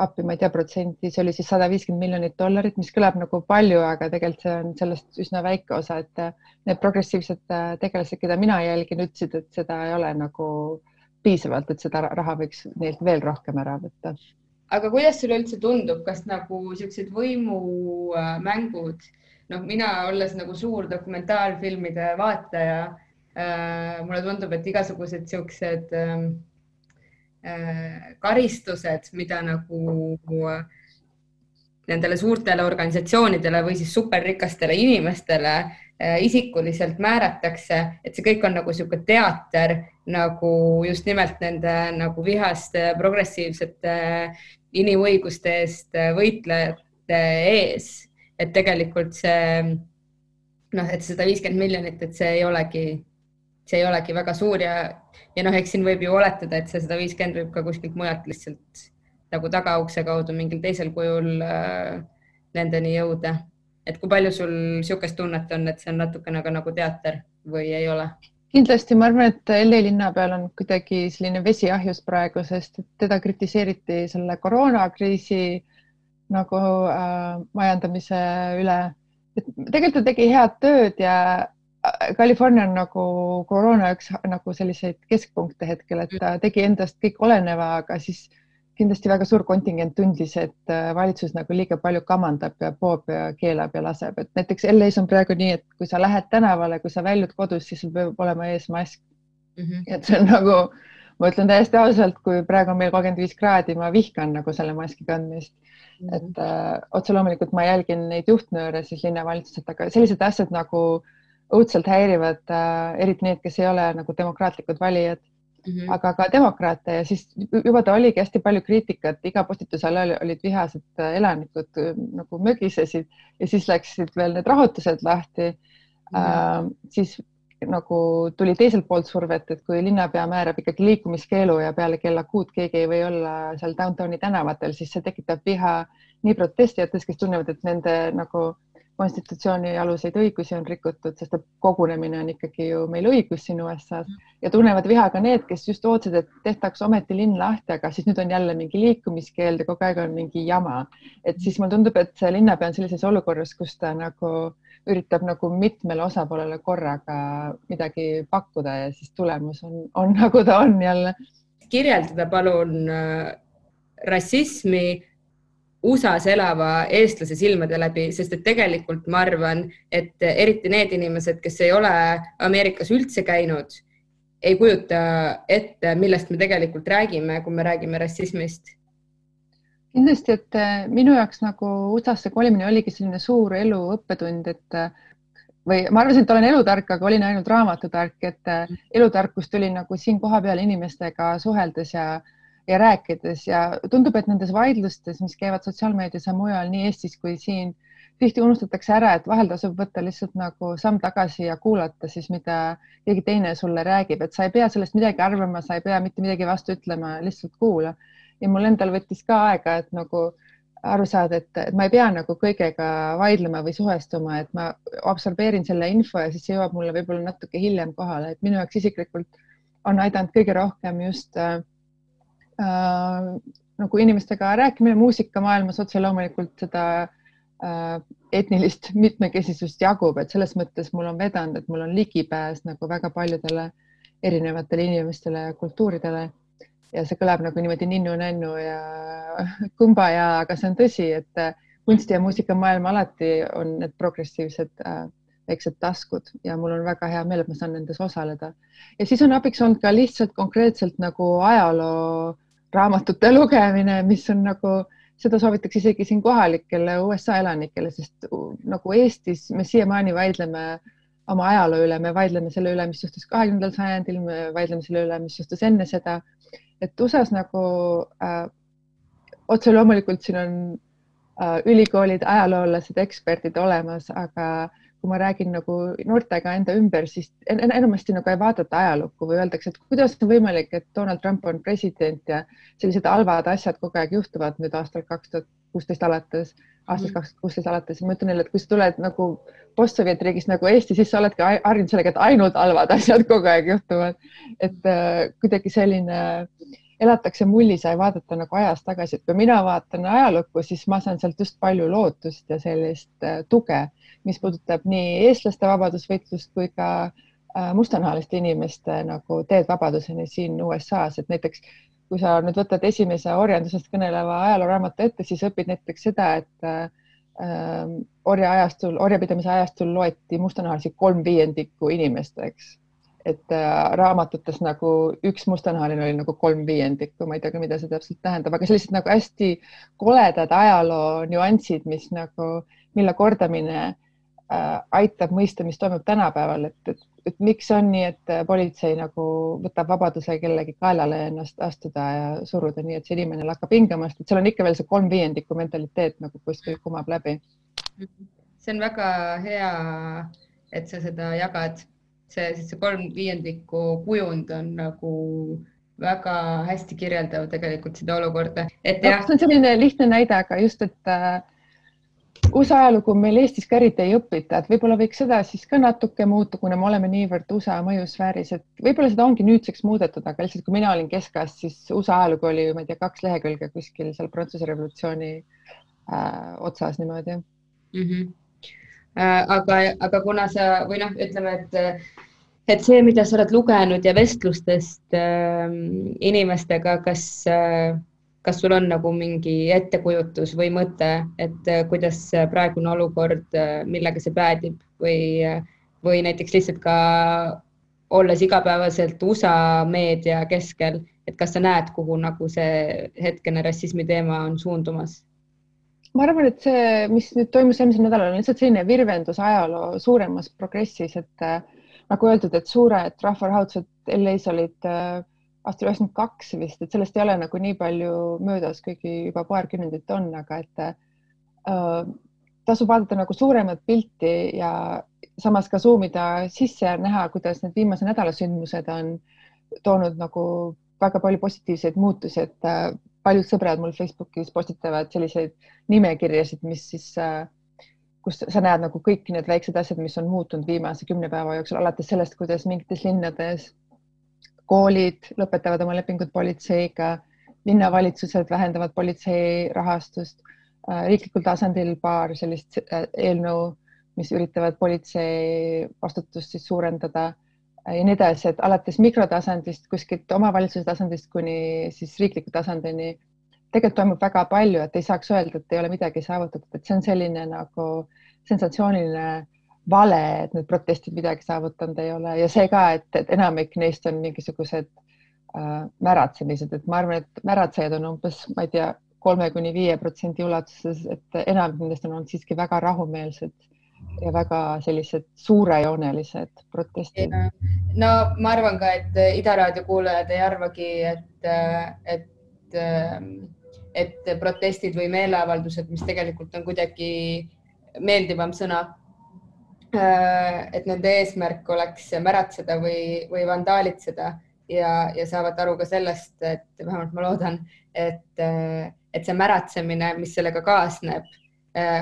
Speaker 2: appi, ma ei tea protsenti, see oli siis sada viiskümmend miljonit dollarit, mis kõlab nagu palju, aga tegelikult see on sellest üsna väike osa, et äh, need progressiivsed äh, tegelased, keda mina jälgin, ütlesid, et seda ei ole nagu piisavalt, et seda raha võiks neilt veel rohkem ära võtta.
Speaker 1: aga kuidas sulle üldse tundub, kas nagu niisugused võimumängud, noh, mina olles nagu suur dokumentaalfilmide vaataja äh,, mulle tundub, et igasugused niisugused äh, Äh, karistused, mida nagu äh, nendele suurtele organisatsioonidele või siis superrikastele inimestele äh, isikuliselt määratakse, et see kõik on nagu niisugune teater nagu just nimelt nende nagu vihaste progressiivsete inimõiguste eest võitlejate ees, et tegelikult see noh, et sada viiskümmend miljonit, et see ei olegi see ei olegi väga suur ja, ja noh, eks siin võib ju oletada, et see sada viiskümmend võib ka kuskilt mujalt lihtsalt nagu tagaukse kaudu mingil teisel kujul äh, nendeni jõuda. et kui palju sul niisugust tunnet on, et see on natukene ka nagu teater või ei ole?
Speaker 2: kindlasti ma arvan, et LA linna peal on kuidagi selline vesi ahjus praegu, sest teda kritiseeriti selle koroonakriisi nagu äh, majandamise üle. et tegelikult ta tegi head tööd ja California on nagu koroona üks nagu selliseid keskpunkte hetkel, et ta tegi endast kõik oleneva, aga siis kindlasti väga suur kontingent tundis, et äh, valitsus nagu liiga palju kamandab ja poob ja keelab ja laseb, et näiteks LA-s on praegu nii, et kui sa lähed tänavale, kui sa väljud kodust, siis sul peab olema ees mask mm. -hmm. et see on nagu, ma ütlen täiesti ausalt, kui praegu on meil kolmkümmend viis kraadi, ma vihkan nagu selle maski kandmist mm. -hmm. et äh, otse loomulikult ma jälgin neid juhtnööre siis linnavalitsuselt, aga sellised asjad nagu äh, õudselt häirivad äh, eriti need, kes ei ole nagu demokraatlikud valijad mm, -hmm. aga ka demokraate ja siis juba ta oligi hästi palju kriitikat, iga postituse all olid vihased äh, elanikud äh, nagu mögisesid ja siis läksid veel need rahutused lahti mm. -hmm. Äh, siis nagu tuli teiselt poolt survet, et kui linnapea määrab ikkagi liikumiskeelu ja peale kella kuut keegi ei või olla seal downtowni tänavatel, siis see tekitab viha nii protestijates, kes tunnevad, et nende nagu konstitutsiooni aluseid õigusi on rikutud, sest et kogunemine on ikkagi ju meil õigus siin USA-s ja tunnevad viha ka need, kes just ootasid, et tehtaks ometi linn lahti, aga siis nüüd on jälle mingi liikumiskeeld ja kogu aeg on mingi jama. et siis mulle tundub, et see linnapea on sellises olukorras, kus ta nagu üritab nagu mitmele osapoolele korraga midagi pakkuda ja siis tulemus on, on nagu ta on jälle.
Speaker 1: kirjeldada palun äh, rassismi USA-s elava eestlase silmade läbi, sest et tegelikult ma arvan, et eriti need inimesed, kes ei ole Ameerikas üldse käinud, ei kujuta ette, millest me tegelikult räägime, kui me räägime rassismist.
Speaker 2: kindlasti, et äh, minu jaoks nagu USA-sse kolimine oligi selline suur elu õppetund, et äh, või ma arvasin, et olen elutark, aga olin ainult raamatutark, et äh, elutarkus tuli nagu siin kohapeal inimestega suheldes ja ja rääkides ja tundub, et nendes vaidlustes, mis käivad sotsiaalmeedias ja mujal nii Eestis kui siin, tihti unustatakse ära, et vahel tasub võtta lihtsalt nagu samm tagasi ja kuulata siis, mida keegi teine sulle räägib, et sa ei pea sellest midagi arvama, sa ei pea mitte midagi vastu ütlema, lihtsalt kuula. ja mul endal võttis ka aega, et nagu aru saada, et ma ei pea nagu kõigega vaidlema või suhestuma, et ma absorbeerin selle info ja siis see jõuab mulle võib-olla natuke hiljem kohale, et minu jaoks isiklikult on aidanud kõige rohkem just äh, nagu inimestega rääkimine muusikamaailmas otse loomulikult seda äh, etnilist mitmekesisust jagub, et selles mõttes mul on vedanud, et mul on ligipääs nagu väga paljudele erinevatele inimestele ja kultuuridele ja see kõlab nagu niimoodi ninnu-nännu ja kumbaya, aga see on tõsi, et äh, kunsti ja muusikamaailm alati on need progressiivsed äh, väiksed taskud ja mul on väga hea meel, et ma saan nendes osaleda. ja siis on abiks olnud ka lihtsalt konkreetselt nagu ajaloo raamatute lugemine, mis on nagu, seda soovitakse isegi siin kohalikele USA elanikele, sest nagu Eestis me siiamaani vaidleme oma ajaloo üle, me vaidleme selle üle, mis juhtus kahekümnendal sajandil, me vaidleme selle üle, mis juhtus enne seda. Et USA-s nagu äh, otse loomulikult siin on äh, ülikoolid, ajaloolased, eksperdid olemas, aga kui ma räägin nagu noortega enda ümber, siis en enamasti nagu ei vaadata ajalukku või öeldakse, et kuidas on võimalik, et Donald Trump on president ja sellised halvad asjad kogu aeg juhtuvad nüüd aastal kaks tuhat kuusteist alates, aastast kaks tuhat kuusteist alates ma ütlen neile, et kui sa tuled nagu postsovjetriigist nagu Eesti, siis sa oledki harjunud sellega, et ainult halvad asjad kogu aeg juhtuvad. et äh, kuidagi selline elatakse mullis ja ei vaadata nagu ajas tagasi, et kui mina vaatan ajalukku, siis ma saan sealt just palju lootust ja sellist äh, tuge, mis puudutab nii eestlaste vabadusvõitlust kui ka äh, mustanahaliste inimeste nagu teed vabaduseni siin USA-s, et näiteks kui sa nüüd võtad esimese orjandusest kõneleva ajalooraamatu ette, siis õpid näiteks seda, et äh, orjaajastul, orjapidamise ajastul loeti mustanahalisi kolm viiendikku inimesteks. Et äh, raamatutes nagu üks mustanahaline oli nagu kolm viiendikku, ma ei tea ka, mida see täpselt tähendab, aga sellised nagu hästi koledad ajaloo nüansid, mis nagu, mille kordamine äh, aitab mõista, mis toimub tänapäeval, et, et, et miks on nii, et politsei nagu võtab vabaduse kellegi kaelale ennast astuda ja suruda nii, et see inimene lakkab hingamast, et seal on ikka veel see kolm viiendikku mentaliteet nagu kuskil kumab läbi
Speaker 1: see on väga hea, et sa seda jagad. See, see kolm viiendikku kujund on nagu väga hästi kirjeldav tegelikult seda olukorda, et
Speaker 2: jah. see on selline lihtne näide, aga just, et äh, USA ajalugu meil Eestis ka eriti ei õpita, et võib-olla võiks seda siis ka natuke muuta, kuna me oleme niivõrd USA mõjusfääris, et võib-olla seda ongi nüüdseks muudetud, aga lihtsalt kui mina olin keskajast, siis USA ajalugu oli, ma ei tea, kaks lehekülge kuskil seal Prantsuse revolutsiooni äh, otsas niimoodi
Speaker 1: mm. -hmm. Aga, aga kuna sa või noh, ütleme, et, et see, mida sa oled lugenud ja vestlustest äh, inimestega, kas äh, kas sul on nagu mingi ettekujutus või mõte, et äh, kuidas praegune olukord, äh, millega see päädib või, või näiteks lihtsalt ka olles igapäevaselt USA meedia keskel, et kas sa näed, kuhu nagu see hetkene rassismi teema on suundumas?
Speaker 2: Ma arvan, et see, mis nüüd toimus eelmisel nädalal, on lihtsalt selline virvendus ajaloo suuremas progressis, et äh, nagu öeldud, et suured rahvarahutused LA-s olid äh, aastal üheksakümmend kaks vist, et sellest ei ole nagu nii palju möödas, kuigi juba paar kümnendit on, aga et äh, tasub vaadata nagu suuremat pilti ja samas ka zoom ida sisse ja näha, kuidas need viimase nädala sündmused on toonud nagu väga palju positiivseid muutusi, et äh, paljud sõbrad mul Facebookis postitavad selliseid nimekirjasid, mis siis, äh, kus sa näed nagu kõik need väiksed asjad, mis on muutunud viimase kümne päeva jooksul, alates sellest, kuidas mingites linnades koolid lõpetavad oma lepingud politseiga, linnavalitsused vähendavad politsei rahastust, äh, riiklikul tasandil paar sellist eelnõu, mis üritavad politsei vastutust siis suurendada ja nii edasi, et alates mikrotasandist kuskilt omavalitsuse tasandist kuni siis riikliku tasandini tegelikult toimub väga palju, et ei saaks öelda, et ei ole midagi saavutatud, et see on selline nagu sensatsiooniline vale, et need protestid midagi saavutanud ei ole. Ja see ka, et, enamik neist on mingisugused äh, märatsemised, et ma arvan, et märatsejad on umbes, ma ei tea, kolme kuni viie protsendi ulatuses, et enamik nendest on olnud siiski väga rahumeelsed ja väga sellised suurejoonelised protestid.
Speaker 1: no ma arvan ka, et Ida Raadio kuulajad ei arvagi, et, et, et protestid või meeleavaldused, mis tegelikult on kuidagi meeldivam sõna, et nende eesmärk oleks märatseda või, või vandaalitseda ja, ja saavad aru ka sellest, et vähemalt ma loodan, et, et see märatsemine, mis sellega kaasneb Äh,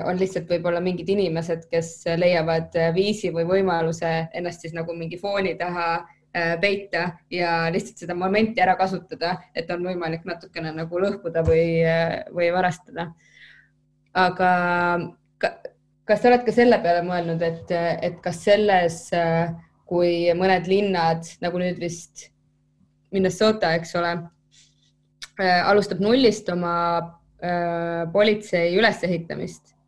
Speaker 1: on lihtsalt võib-olla mingid inimesed, kes leiavad äh, viisi või võimaluse ennast siis nagu mingi fooni taha äh, peita ja lihtsalt seda momenti ära kasutada, et on võimalik natukene nagu lõhkuda või, või varastada. aga kas sa oled ka selle peale mõelnud, et, et kas selles, kui mõned linnad nagu nüüd vist Minnesota, eks ole, alustab nullist oma äh, politsei ülesehitamist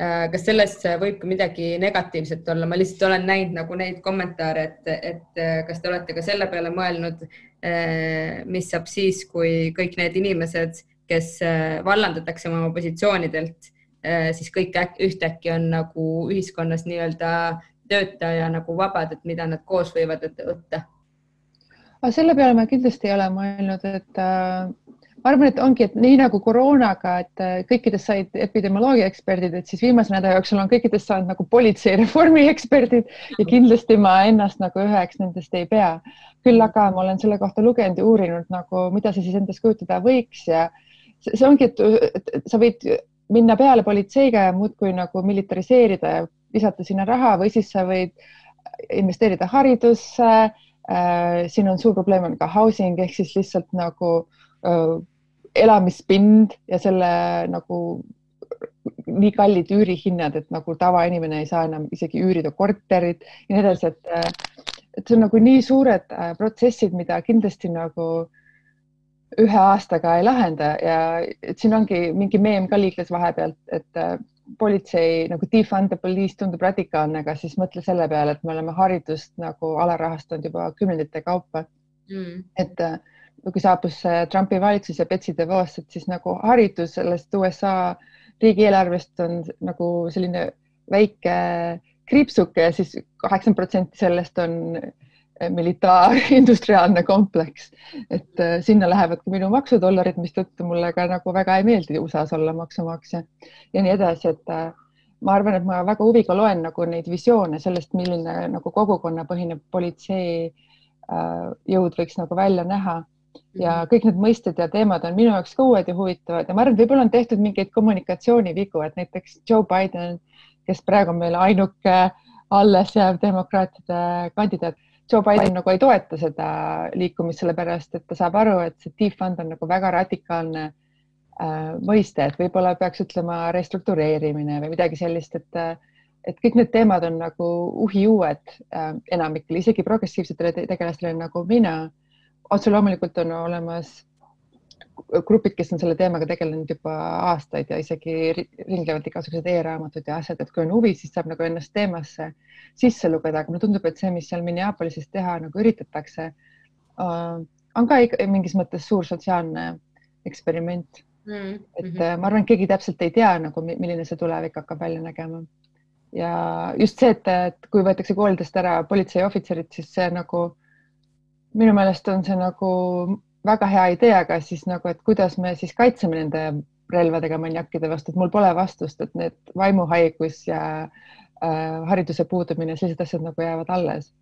Speaker 1: Äh, kas selles võib ka midagi negatiivset olla, ma lihtsalt olen näinud nagu neid kommentaare, et, et äh, kas te olete ka selle peale mõelnud, äh, mis saab siis, kui kõik need inimesed, kes vallandatakse oma positsioonidelt, siis kõik ühtäkki on nagu ühiskonnas nii-öelda töötaja nagu vabad, et mida nad koos võivad võtta?
Speaker 2: selle peale ma kindlasti ei ole mõelnud, et ma arvan, et ongi, et nii nagu koroonaga, et äh, kõikidest said epidemioloogia eksperdid, et siis viimase nädala jooksul on kõikidest saanud nagu politseireformi eksperdid ja kindlasti ma ennast nagu üheks nendest ei pea. küll aga ma olen selle kohta lugenud ja uurinud nagu, mida see siis endast kujutada võiks ja see, ongi, et sa võid minna peale politseiga ja muudkui nagu militariseerida ja visata sinna raha või siis sa võid investeerida haridusse äh,. siin on suur probleem on ka housing ehk siis lihtsalt nagu äh, elamispind ja selle nagu nii kallid üürihinnad, et nagu tavainimene ei saa enam isegi üürida korterit ja nii edasi, et, et see on nagu nii suured äh, protsessid, mida kindlasti nagu ühe aastaga ei lahenda ja et siin ongi mingi meem ka liikles vahepealt, et äh, politsei nagu defund the police tundub radikaalne, aga siis mõtle selle peale, et me oleme haridust nagu alarahastanud juba kümnendite kaupa. Mm.. et äh, kui saabus Trumpi valitsus ja Betsy DeVos, et siis nagu haridus sellest USA riigieelarvest on nagu selline väike kriipsuke ja siis kaheksakümmend protsenti sellest on militaarindustriaalne kompleks, et äh, sinna lähevad ka minu maksudollarid, mistõttu mulle ka nagu väga ei meeldi USA-s olla maksumaksja ja nii edasi, et äh, ma arvan, et ma väga huviga loen nagu neid visioone sellest, milline nagu kogukonnapõhine politsei äh, jõud võiks nagu välja näha ja mhm. kõik need mõisted ja teemad on minu jaoks ka uued ja huvitavad ja ma arvan, et võib-olla on tehtud mingeid kommunikatsioonivigu, et näiteks Joe Biden, kes praegu on meil ainuke alles jääv demokraatide kandidaat, Joe Biden nagu ei toeta seda liikumist, sellepärast et ta saab aru, et see defund on nagu väga radikaalne äh, mõiste, et võib-olla peaks ütlema restruktureerimine või midagi sellist, et et kõik need teemad on nagu uhiuued äh, enamikele, isegi progressiivsetele tegelastele nagu mina otse loomulikult on olemas grupid, kes on selle teemaga tegelenud juba aastaid ja isegi ringlevad igasugused e-raamatud ja asjad, et kui on huvi, siis saab nagu ennast teemasse sisse lugeda, aga mulle tundub, et see, mis seal Minneapolises teha nagu üritatakse, äh, on ka mingis mõttes suur sotsiaalne eksperiment mm. -hmm. et äh, ma arvan, et keegi täpselt ei tea nagu, milline see tulevik hakkab välja nägema. ja just see, et, et kui võetakse koolidest ära politseiohvitserid, siis see nagu minu meelest on see nagu väga hea idee, aga siis nagu, et kuidas me siis kaitseme nende relvadega maniakkide vastu, et mul pole vastust, et need vaimuhaigus ja äh, hariduse puudumine, sellised asjad nagu jäävad alles.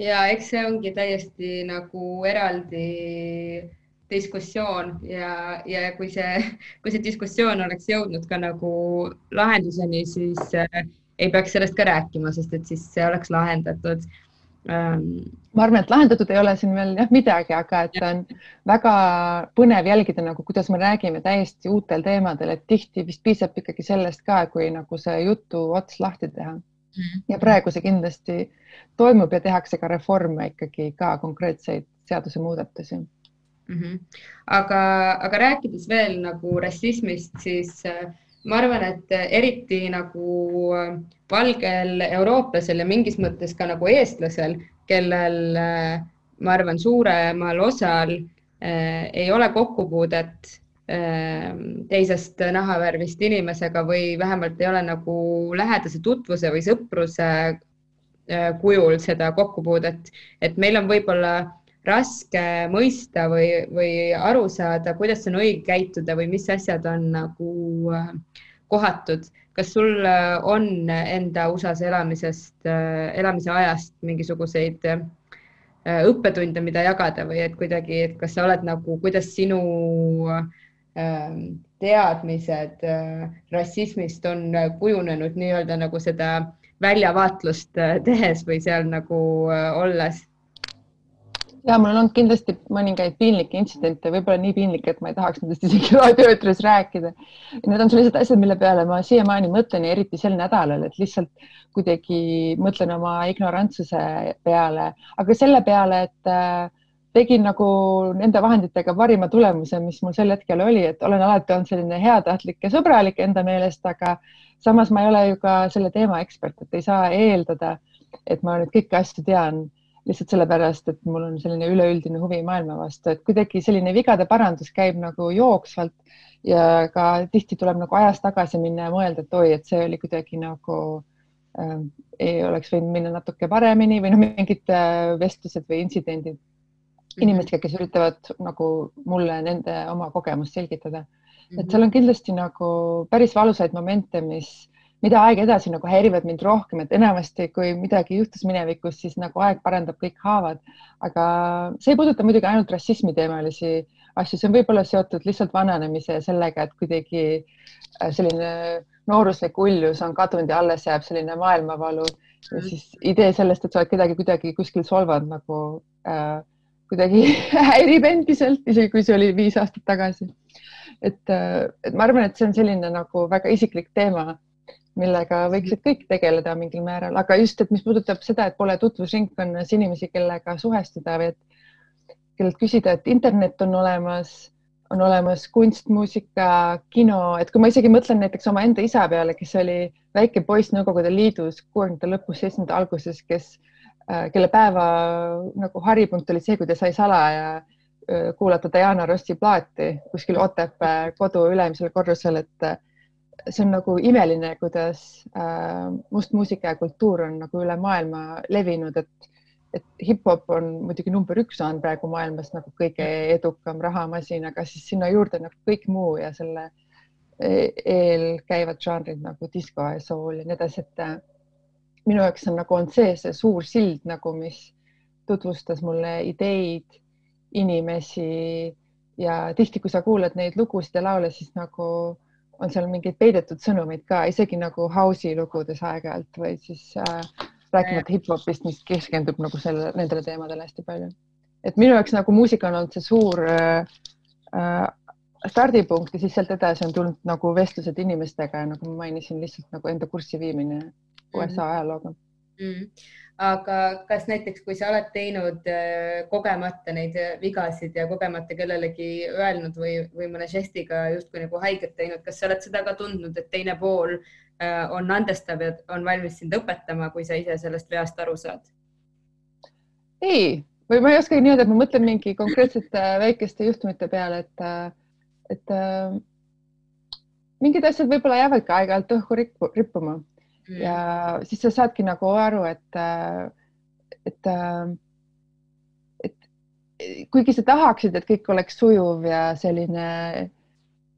Speaker 1: ja eks see ongi täiesti nagu eraldi diskussioon ja, ja kui see, kui see diskussioon oleks jõudnud ka nagu lahenduseni, siis äh, ei peaks sellest ka rääkima, sest et siis see oleks lahendatud
Speaker 2: ma arvan, et lahendatud ei ole siin veel jah midagi, aga et on väga põnev jälgida nagu, kuidas me räägime täiesti uutel teemadel, et tihti vist piisab ikkagi sellest ka, kui nagu see jutu ots lahti teha. -hmm. ja praegu see kindlasti toimub ja tehakse ka reforme ikkagi ka konkreetseid seadusemuudatusi mm.
Speaker 1: -hmm. aga, aga rääkides veel nagu rassismist, siis äh, ma arvan, et eriti nagu valgel eurooplasel ja mingis mõttes ka nagu eestlasel kellel äh, ma arvan, suuremal osal äh, ei ole kokkupuudet äh, teisest nahavärvist inimesega või vähemalt ei ole nagu lähedase tutvuse või sõpruse kujul seda kokkupuudet, et meil on võib-olla raske mõista või, või aru saada, kuidas on õige käituda või mis asjad on nagu kohatud. kas sul on enda USA-s elamisest, elamise ajast mingisuguseid äh, õppetunde, mida jagada või et kuidagi, et kas sa oled nagu, kuidas sinu teadmised äh, rassismist on kujunenud nii-öelda nagu seda väljavaatlust äh, tehes või seal nagu olles?
Speaker 2: Ja mul on olnud kindlasti mõningaid piinlikke intsidente, võib-olla nii piinlikke, et ma ei tahaks nendest isegi raadioeetris rääkida. Need on sellised asjad, mille peale ma siiamaani mõtlen ja eriti sel nädalal, et lihtsalt kuidagi mõtlen oma ignorantsuse peale, aga selle peale, et äh, tegin nagu nende vahenditega parima tulemuse, mis mul sel hetkel oli, et olen alati olnud selline heatahtlik ja sõbralik enda meelest, aga samas ma ei ole ju ka selle teema ekspert, et ei saa eeldada, et ma nüüd kõiki asju tean lihtsalt sellepärast, et mul on selline üleüldine huvi maailma vastu, et kuidagi selline vigade parandus käib nagu jooksvalt ja ka tihti tuleb nagu ajas tagasi minna ja mõelda, et oi, et see oli kuidagi nagu äh, ei oleks võinud minna natuke paremini või noh, mingid äh, vestlused või intsidendid mhm. inimestega, kes üritavad nagu mulle nende oma kogemust selgitada. et mhm. seal on kindlasti nagu päris valusaid momente, mis mida aeg edasi nagu häirivad mind rohkem, et enamasti, kui midagi juhtus minevikus, siis nagu aeg parandab kõik haavad. aga see ei puuduta muidugi ainult rassismi teemalisi asju, see on võib-olla seotud lihtsalt vananemise ja sellega, et kuidagi äh, selline nooruslik uljus on kadunud ja alles jääb selline maailmavalu ja mm. siis idee sellest, et sa oled kedagi kuidagi kuskil solvanud nagu äh, kuidagi häirib endiselt, isegi kui see oli viis aastat tagasi. et, äh, et ma arvan, et see on selline nagu väga isiklik teema millega võiksid kõik tegeleda mingil määral, aga just, et mis puudutab seda, et pole tutvusringkonnas inimesi, kellega suhestuda või et kellelt küsida, et internet on olemas, on olemas kunst, muusika, kino, et kui ma isegi mõtlen näiteks omaenda isa peale, kes oli väike poiss Nõukogude Liidus kuuekümnendate lõpus, seitsmenda alguses, kes, äh, kelle päeva nagu haripunkt oli see, kui ta sai salaja äh, kuulata Diana Rossi plaati kuskil Otepää kodu ülemisel korrusel, et see on nagu imeline, kuidas äh, mustmuusika ja kultuur on nagu üle maailma levinud, et, et hip-hop on muidugi number üks on praegu maailmas nagu kõige edukam rahamasin, aga siis sinna juurde nagu kõik muu ja selle e-, eel käivad žanrid nagu disko ja soul ja nii edasi, et äh, minu jaoks on nagu on see, see suur sild nagu, mis tutvustas mulle ideid, inimesi ja tihti, kui sa kuulad neid lugusid ja laule, siis nagu on seal mingeid peidetud sõnumeid ka, isegi nagu house'i lugudes aeg-ajalt või siis äh, rääkimata hip-hopist, mis keskendub nagu selle, nendele teemadele hästi palju. et minu jaoks nagu muusika on olnud see suur äh, äh, stardipunkt ja siis sealt edasi on tulnud nagu vestlused inimestega ja nagu ma mainisin, lihtsalt nagu enda kurssi viimine USA mm -hmm. ajalooga
Speaker 1: mm. Aga kas näiteks, kui sa oled teinud äh, kogemata neid äh, vigasid ja kogemata kellelegi öelnud või, või mõne žestiga justkui nagu haiget teinud, kas sa oled seda ka tundnud, et teine pool äh, on andestav ja on valmis sind õpetama, kui sa ise sellest veast aru saad?
Speaker 2: ei, või ma ei oskagi nii öelda, et ma mõtlen mingi konkreetsete väikeste juhtumite peale, et, et mingid asjad võib-olla jäävadki aeg-ajalt õhku rippuma mm. ja siis sa saadki nagu aru, et, et, et kuigi sa tahaksid, et kõik oleks sujuv ja selline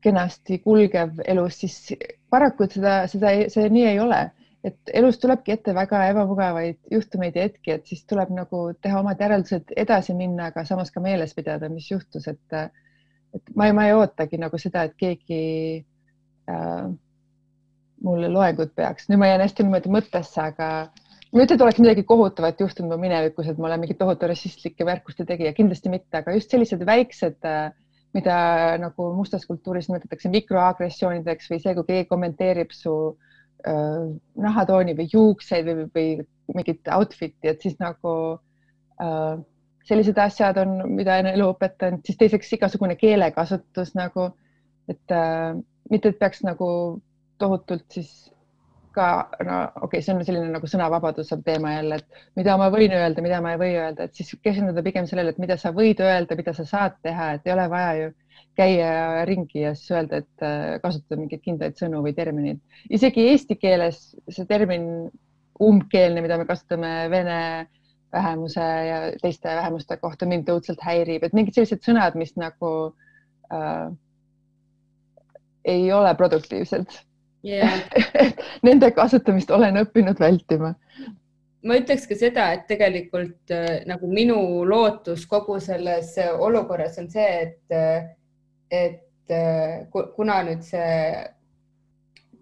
Speaker 2: kenasti kulgev elus, siis paraku seda, seda, see nii ei ole, et elus tulebki ette väga ebamugavaid juhtumeid ja hetki, et siis tuleb nagu teha omad järeldused, edasi minna, aga samas ka meeles pidada, mis juhtus, et, et ma ei, ma ei ootagi nagu seda, et keegi äh, mulle loengut peaks. nüüd ma jään hästi niimoodi mõttesse, aga ma ei ütle, et oleks midagi kohutavat juhtunud mu minevikus, et ma olen mingi tohutu rassistlike märkuste tegija, kindlasti mitte, aga just sellised väiksed, mida nagu mustas kultuuris nimetatakse mikroagressioonideks või see, kui keegi kommenteerib su äh, nahatooni või juukseid või, või mingit outfit'i, et siis nagu äh, sellised asjad on, mida on elu õpetanud, siis teiseks igasugune keelekasutus nagu, et äh, mitte, et peaks nagu tohutult siis ka, no okei okay,, see on selline nagu sõnavabaduse teema jälle, et mida ma võin öelda, mida ma ei või öelda, et siis keskenduda pigem sellele, et mida sa võid öelda, mida sa saad teha, et ei ole vaja ju käia ringi ja siis öelda, et äh, kasutada mingeid kindlaid sõnu või termineid. isegi eesti keeles see termin umbkeelne, mida me kasutame vene vähemuse ja teiste vähemuste kohta mind õudselt häirib, et mingid sellised sõnad, mis nagu äh, ei ole produktiivsed
Speaker 1: yeah.
Speaker 2: Nende kasutamist olen õppinud vältima.
Speaker 1: ma ütleks ka seda, et tegelikult äh, nagu minu lootus kogu selles äh, olukorras on see, et, äh, et kuna nüüd see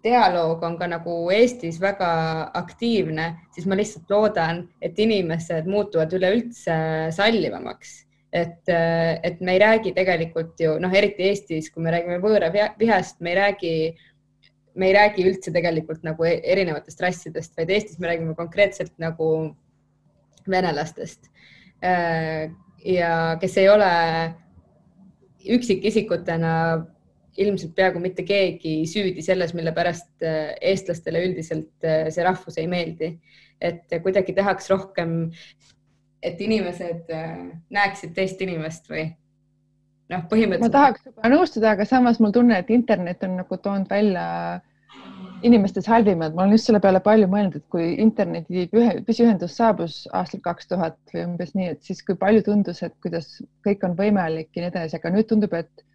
Speaker 1: dialoog on ka nagu Eestis väga aktiivne, siis ma lihtsalt loodan, et inimesed muutuvad üleüldse sallivamaks. et, et me ei räägi tegelikult ju noh, eriti Eestis, kui me räägime võõra vihast, me ei räägi, me ei räägi üldse tegelikult nagu e-, erinevatest rassidest, vaid Eestis me räägime konkreetselt nagu venelastest ja kes ei ole üksikisikutena ilmselt peaaegu mitte keegi süüdi selles, mille pärast äh, eestlastele üldiselt äh, see rahvus ei meeldi. et kuidagi tahaks rohkem, et inimesed äh, näeksid teist inimest või noh, põhimõtteliselt.
Speaker 2: ma tahaks juba nõustuda, aga samas mul tunne, et internet on nagu toonud välja inimestes halvimad, ma olen just selle peale palju mõelnud, et kui interneti püsiühendus saabus aastal kaks tuhat või umbes nii, et siis kui palju tundus, et kuidas kõik on võimalik ja nii edasi, aga nüüd tundub, et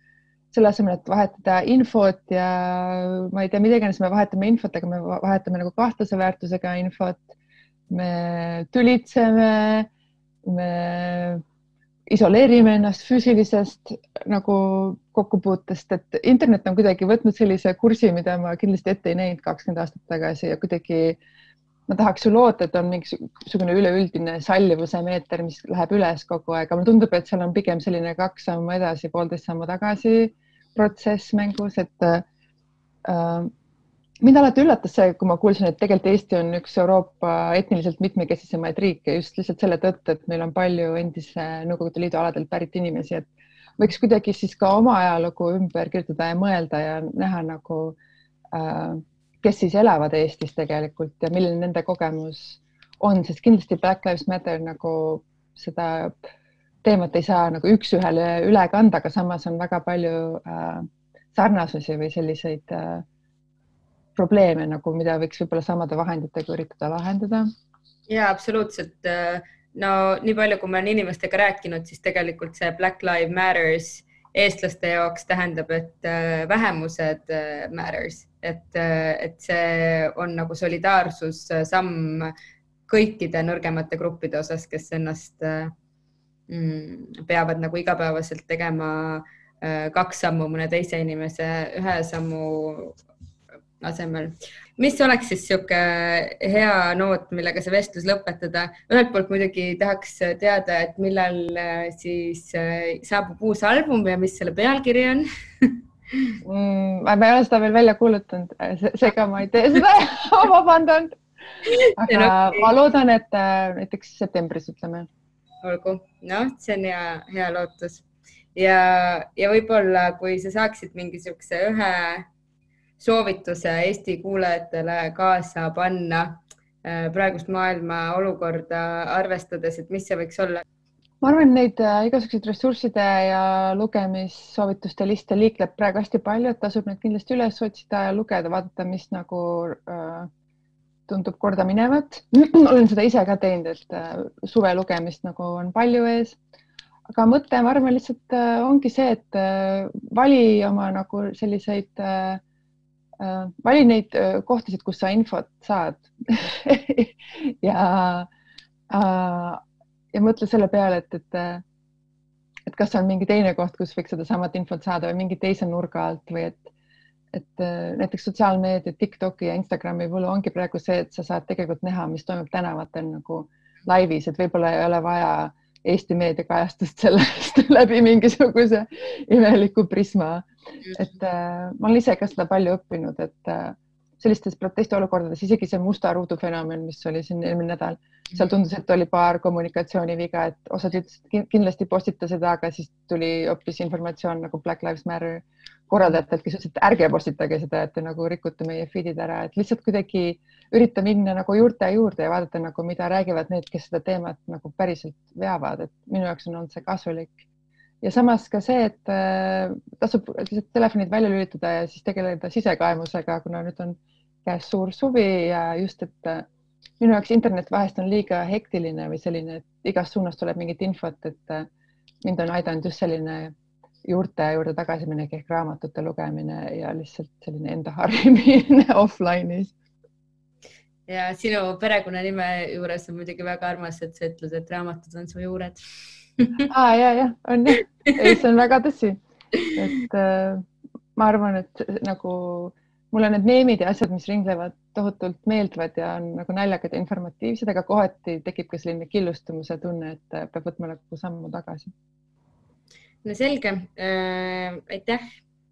Speaker 2: selle asemel, et vahetada infot ja ma ei tea, mida iganes me vahetame infot, aga me vahetame nagu kahtlase väärtusega infot. me tülitseme, me isoleerime ennast füüsilisest nagu kokkupuutest, et internet on kuidagi võtnud sellise kursi, mida ma kindlasti ette ei näinud kakskümmend aastat tagasi ja kuidagi ma tahaks ju loota, et on mingisugune üleüldine sallivuse meeter, mis läheb üles kogu aeg, aga mulle tundub, et seal on pigem selline kaks sammu edasi, poolteist sammu tagasi protsess mängus, et äh, mind alati üllatas see, kui ma kuulsin, et tegelikult Eesti on üks Euroopa etniliselt mitmekesisemaid riike just lihtsalt selle tõttu, et meil on palju endise Nõukogude Liidu aladelt pärit inimesi, et võiks kuidagi siis ka oma ajalugu ümber kirjutada ja mõelda ja näha nagu äh, kes siis elavad Eestis tegelikult ja milline nende kogemus on, sest kindlasti Black Lives Matter nagu seda teemat ei saa nagu üks-ühele üle kanda, aga samas on väga palju äh, sarnasusi või selliseid äh, probleeme nagu, mida võiks võib-olla samade vahenditega üritada lahendada.
Speaker 1: ja absoluutselt. Äh, no nii palju, kui ma olen inimestega rääkinud, siis tegelikult see Black Lives Matters eestlaste jaoks tähendab, et äh, vähemused äh, matters, et, et see on nagu solidaarsussamm kõikide nõrgemate gruppide osas, kes ennast äh, Mm, peavad nagu igapäevaselt tegema äh, kaks sammu mõne teise inimese ühe sammu asemel. mis oleks siis niisugune hea noot, millega see vestlus lõpetada? ühelt poolt muidugi tahaks teada, et millal äh, siis äh, saabub uus album ja mis selle pealkiri on
Speaker 2: mm, ma ei ole seda veel välja kuulutanud, seega ma ei tee seda ma vabandan. aga no, ma loodan, et näiteks septembris ütleme
Speaker 1: olgu, noh, see on hea, hea lootus ja, ja võib-olla, kui sa saaksid mingisuguse ühe soovituse Eesti kuulajatele kaasa panna äh, praegust maailma olukorda arvestades, et mis see võiks olla?
Speaker 2: ma arvan, neid äh, igasuguseid ressursside ja lugemissoovituste liste liikleb praegu hästi palju, et tasub neid kindlasti üles otsida ja lugeda, vaadata, mis nagu äh, tundub kordaminevat. olen seda ise ka teinud, et äh, suve lugemist nagu on palju ees. aga mõte, ma arvan, lihtsalt äh, ongi see, et äh, vali oma nagu selliseid, vali neid kohtasid, kus sa infot saad. Ja, ja mõtle selle peale, et, et, et kas on mingi teine koht, kus võiks sedasamat infot saada või mingi teise nurga alt või et et äh, näiteks sotsiaalmeedia, Tiktoki ja Instagrami puhul ongi praegu see, et sa saad tegelikult näha, mis toimub tänavatel nagu laivis, et võib-olla ei ole vaja Eesti meediakajastust sellest läbi mingisuguse imeliku prisma. et äh, ma olen ise ka seda palju õppinud, et äh, sellistes protestiolukordades, isegi see musta ruudu fenomen, mis oli siin eelmine nädal, seal tundus, et oli paar kommunikatsiooniviga, et osad ütlesid kindlasti postita seda, aga siis tuli hoopis informatsioon nagu Black Lives Matter korraldajatelt, kes ütlesid, et ärge postitage seda, et te nagu rikute meie feed'id ära, et lihtsalt kuidagi ürita minna nagu juurte juurde ja vaadata nagu, mida räägivad need, kes seda teemat nagu päriselt veavad, et minu jaoks on olnud see kasulik. Ja samas ka see, et äh, tasub lihtsalt telefonid välja lülitada ja siis tegeleda sisekaemusega, kuna nüüd on käes suur suvi ja just, et äh, minu jaoks internet vahest on liiga hektiline või selline, et igast suunast tuleb mingit infot, et äh, mind on aidanud just selline juurte juurde tagasiminek ehk raamatute lugemine ja lihtsalt selline enda harimine offline'is.
Speaker 1: ja sinu perekonnanime juures on muidugi väga armas, et sa ütled, et raamatud on su juured
Speaker 2: ah, ja, jah, on jah, see on väga tõsi. et äh, ma arvan, et nagu mulle need meemid ja asjad, mis ringlevad, tohutult meeldivad ja on nagu naljakad ja informatiivsed, aga kohati tekib ka selline killustumise tunne, et peab võtma nagu sammu tagasi.
Speaker 1: Selge äh,, aitäh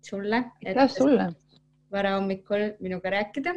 Speaker 1: sulle.
Speaker 2: aitäh sulle.
Speaker 1: varahommikul minuga rääkida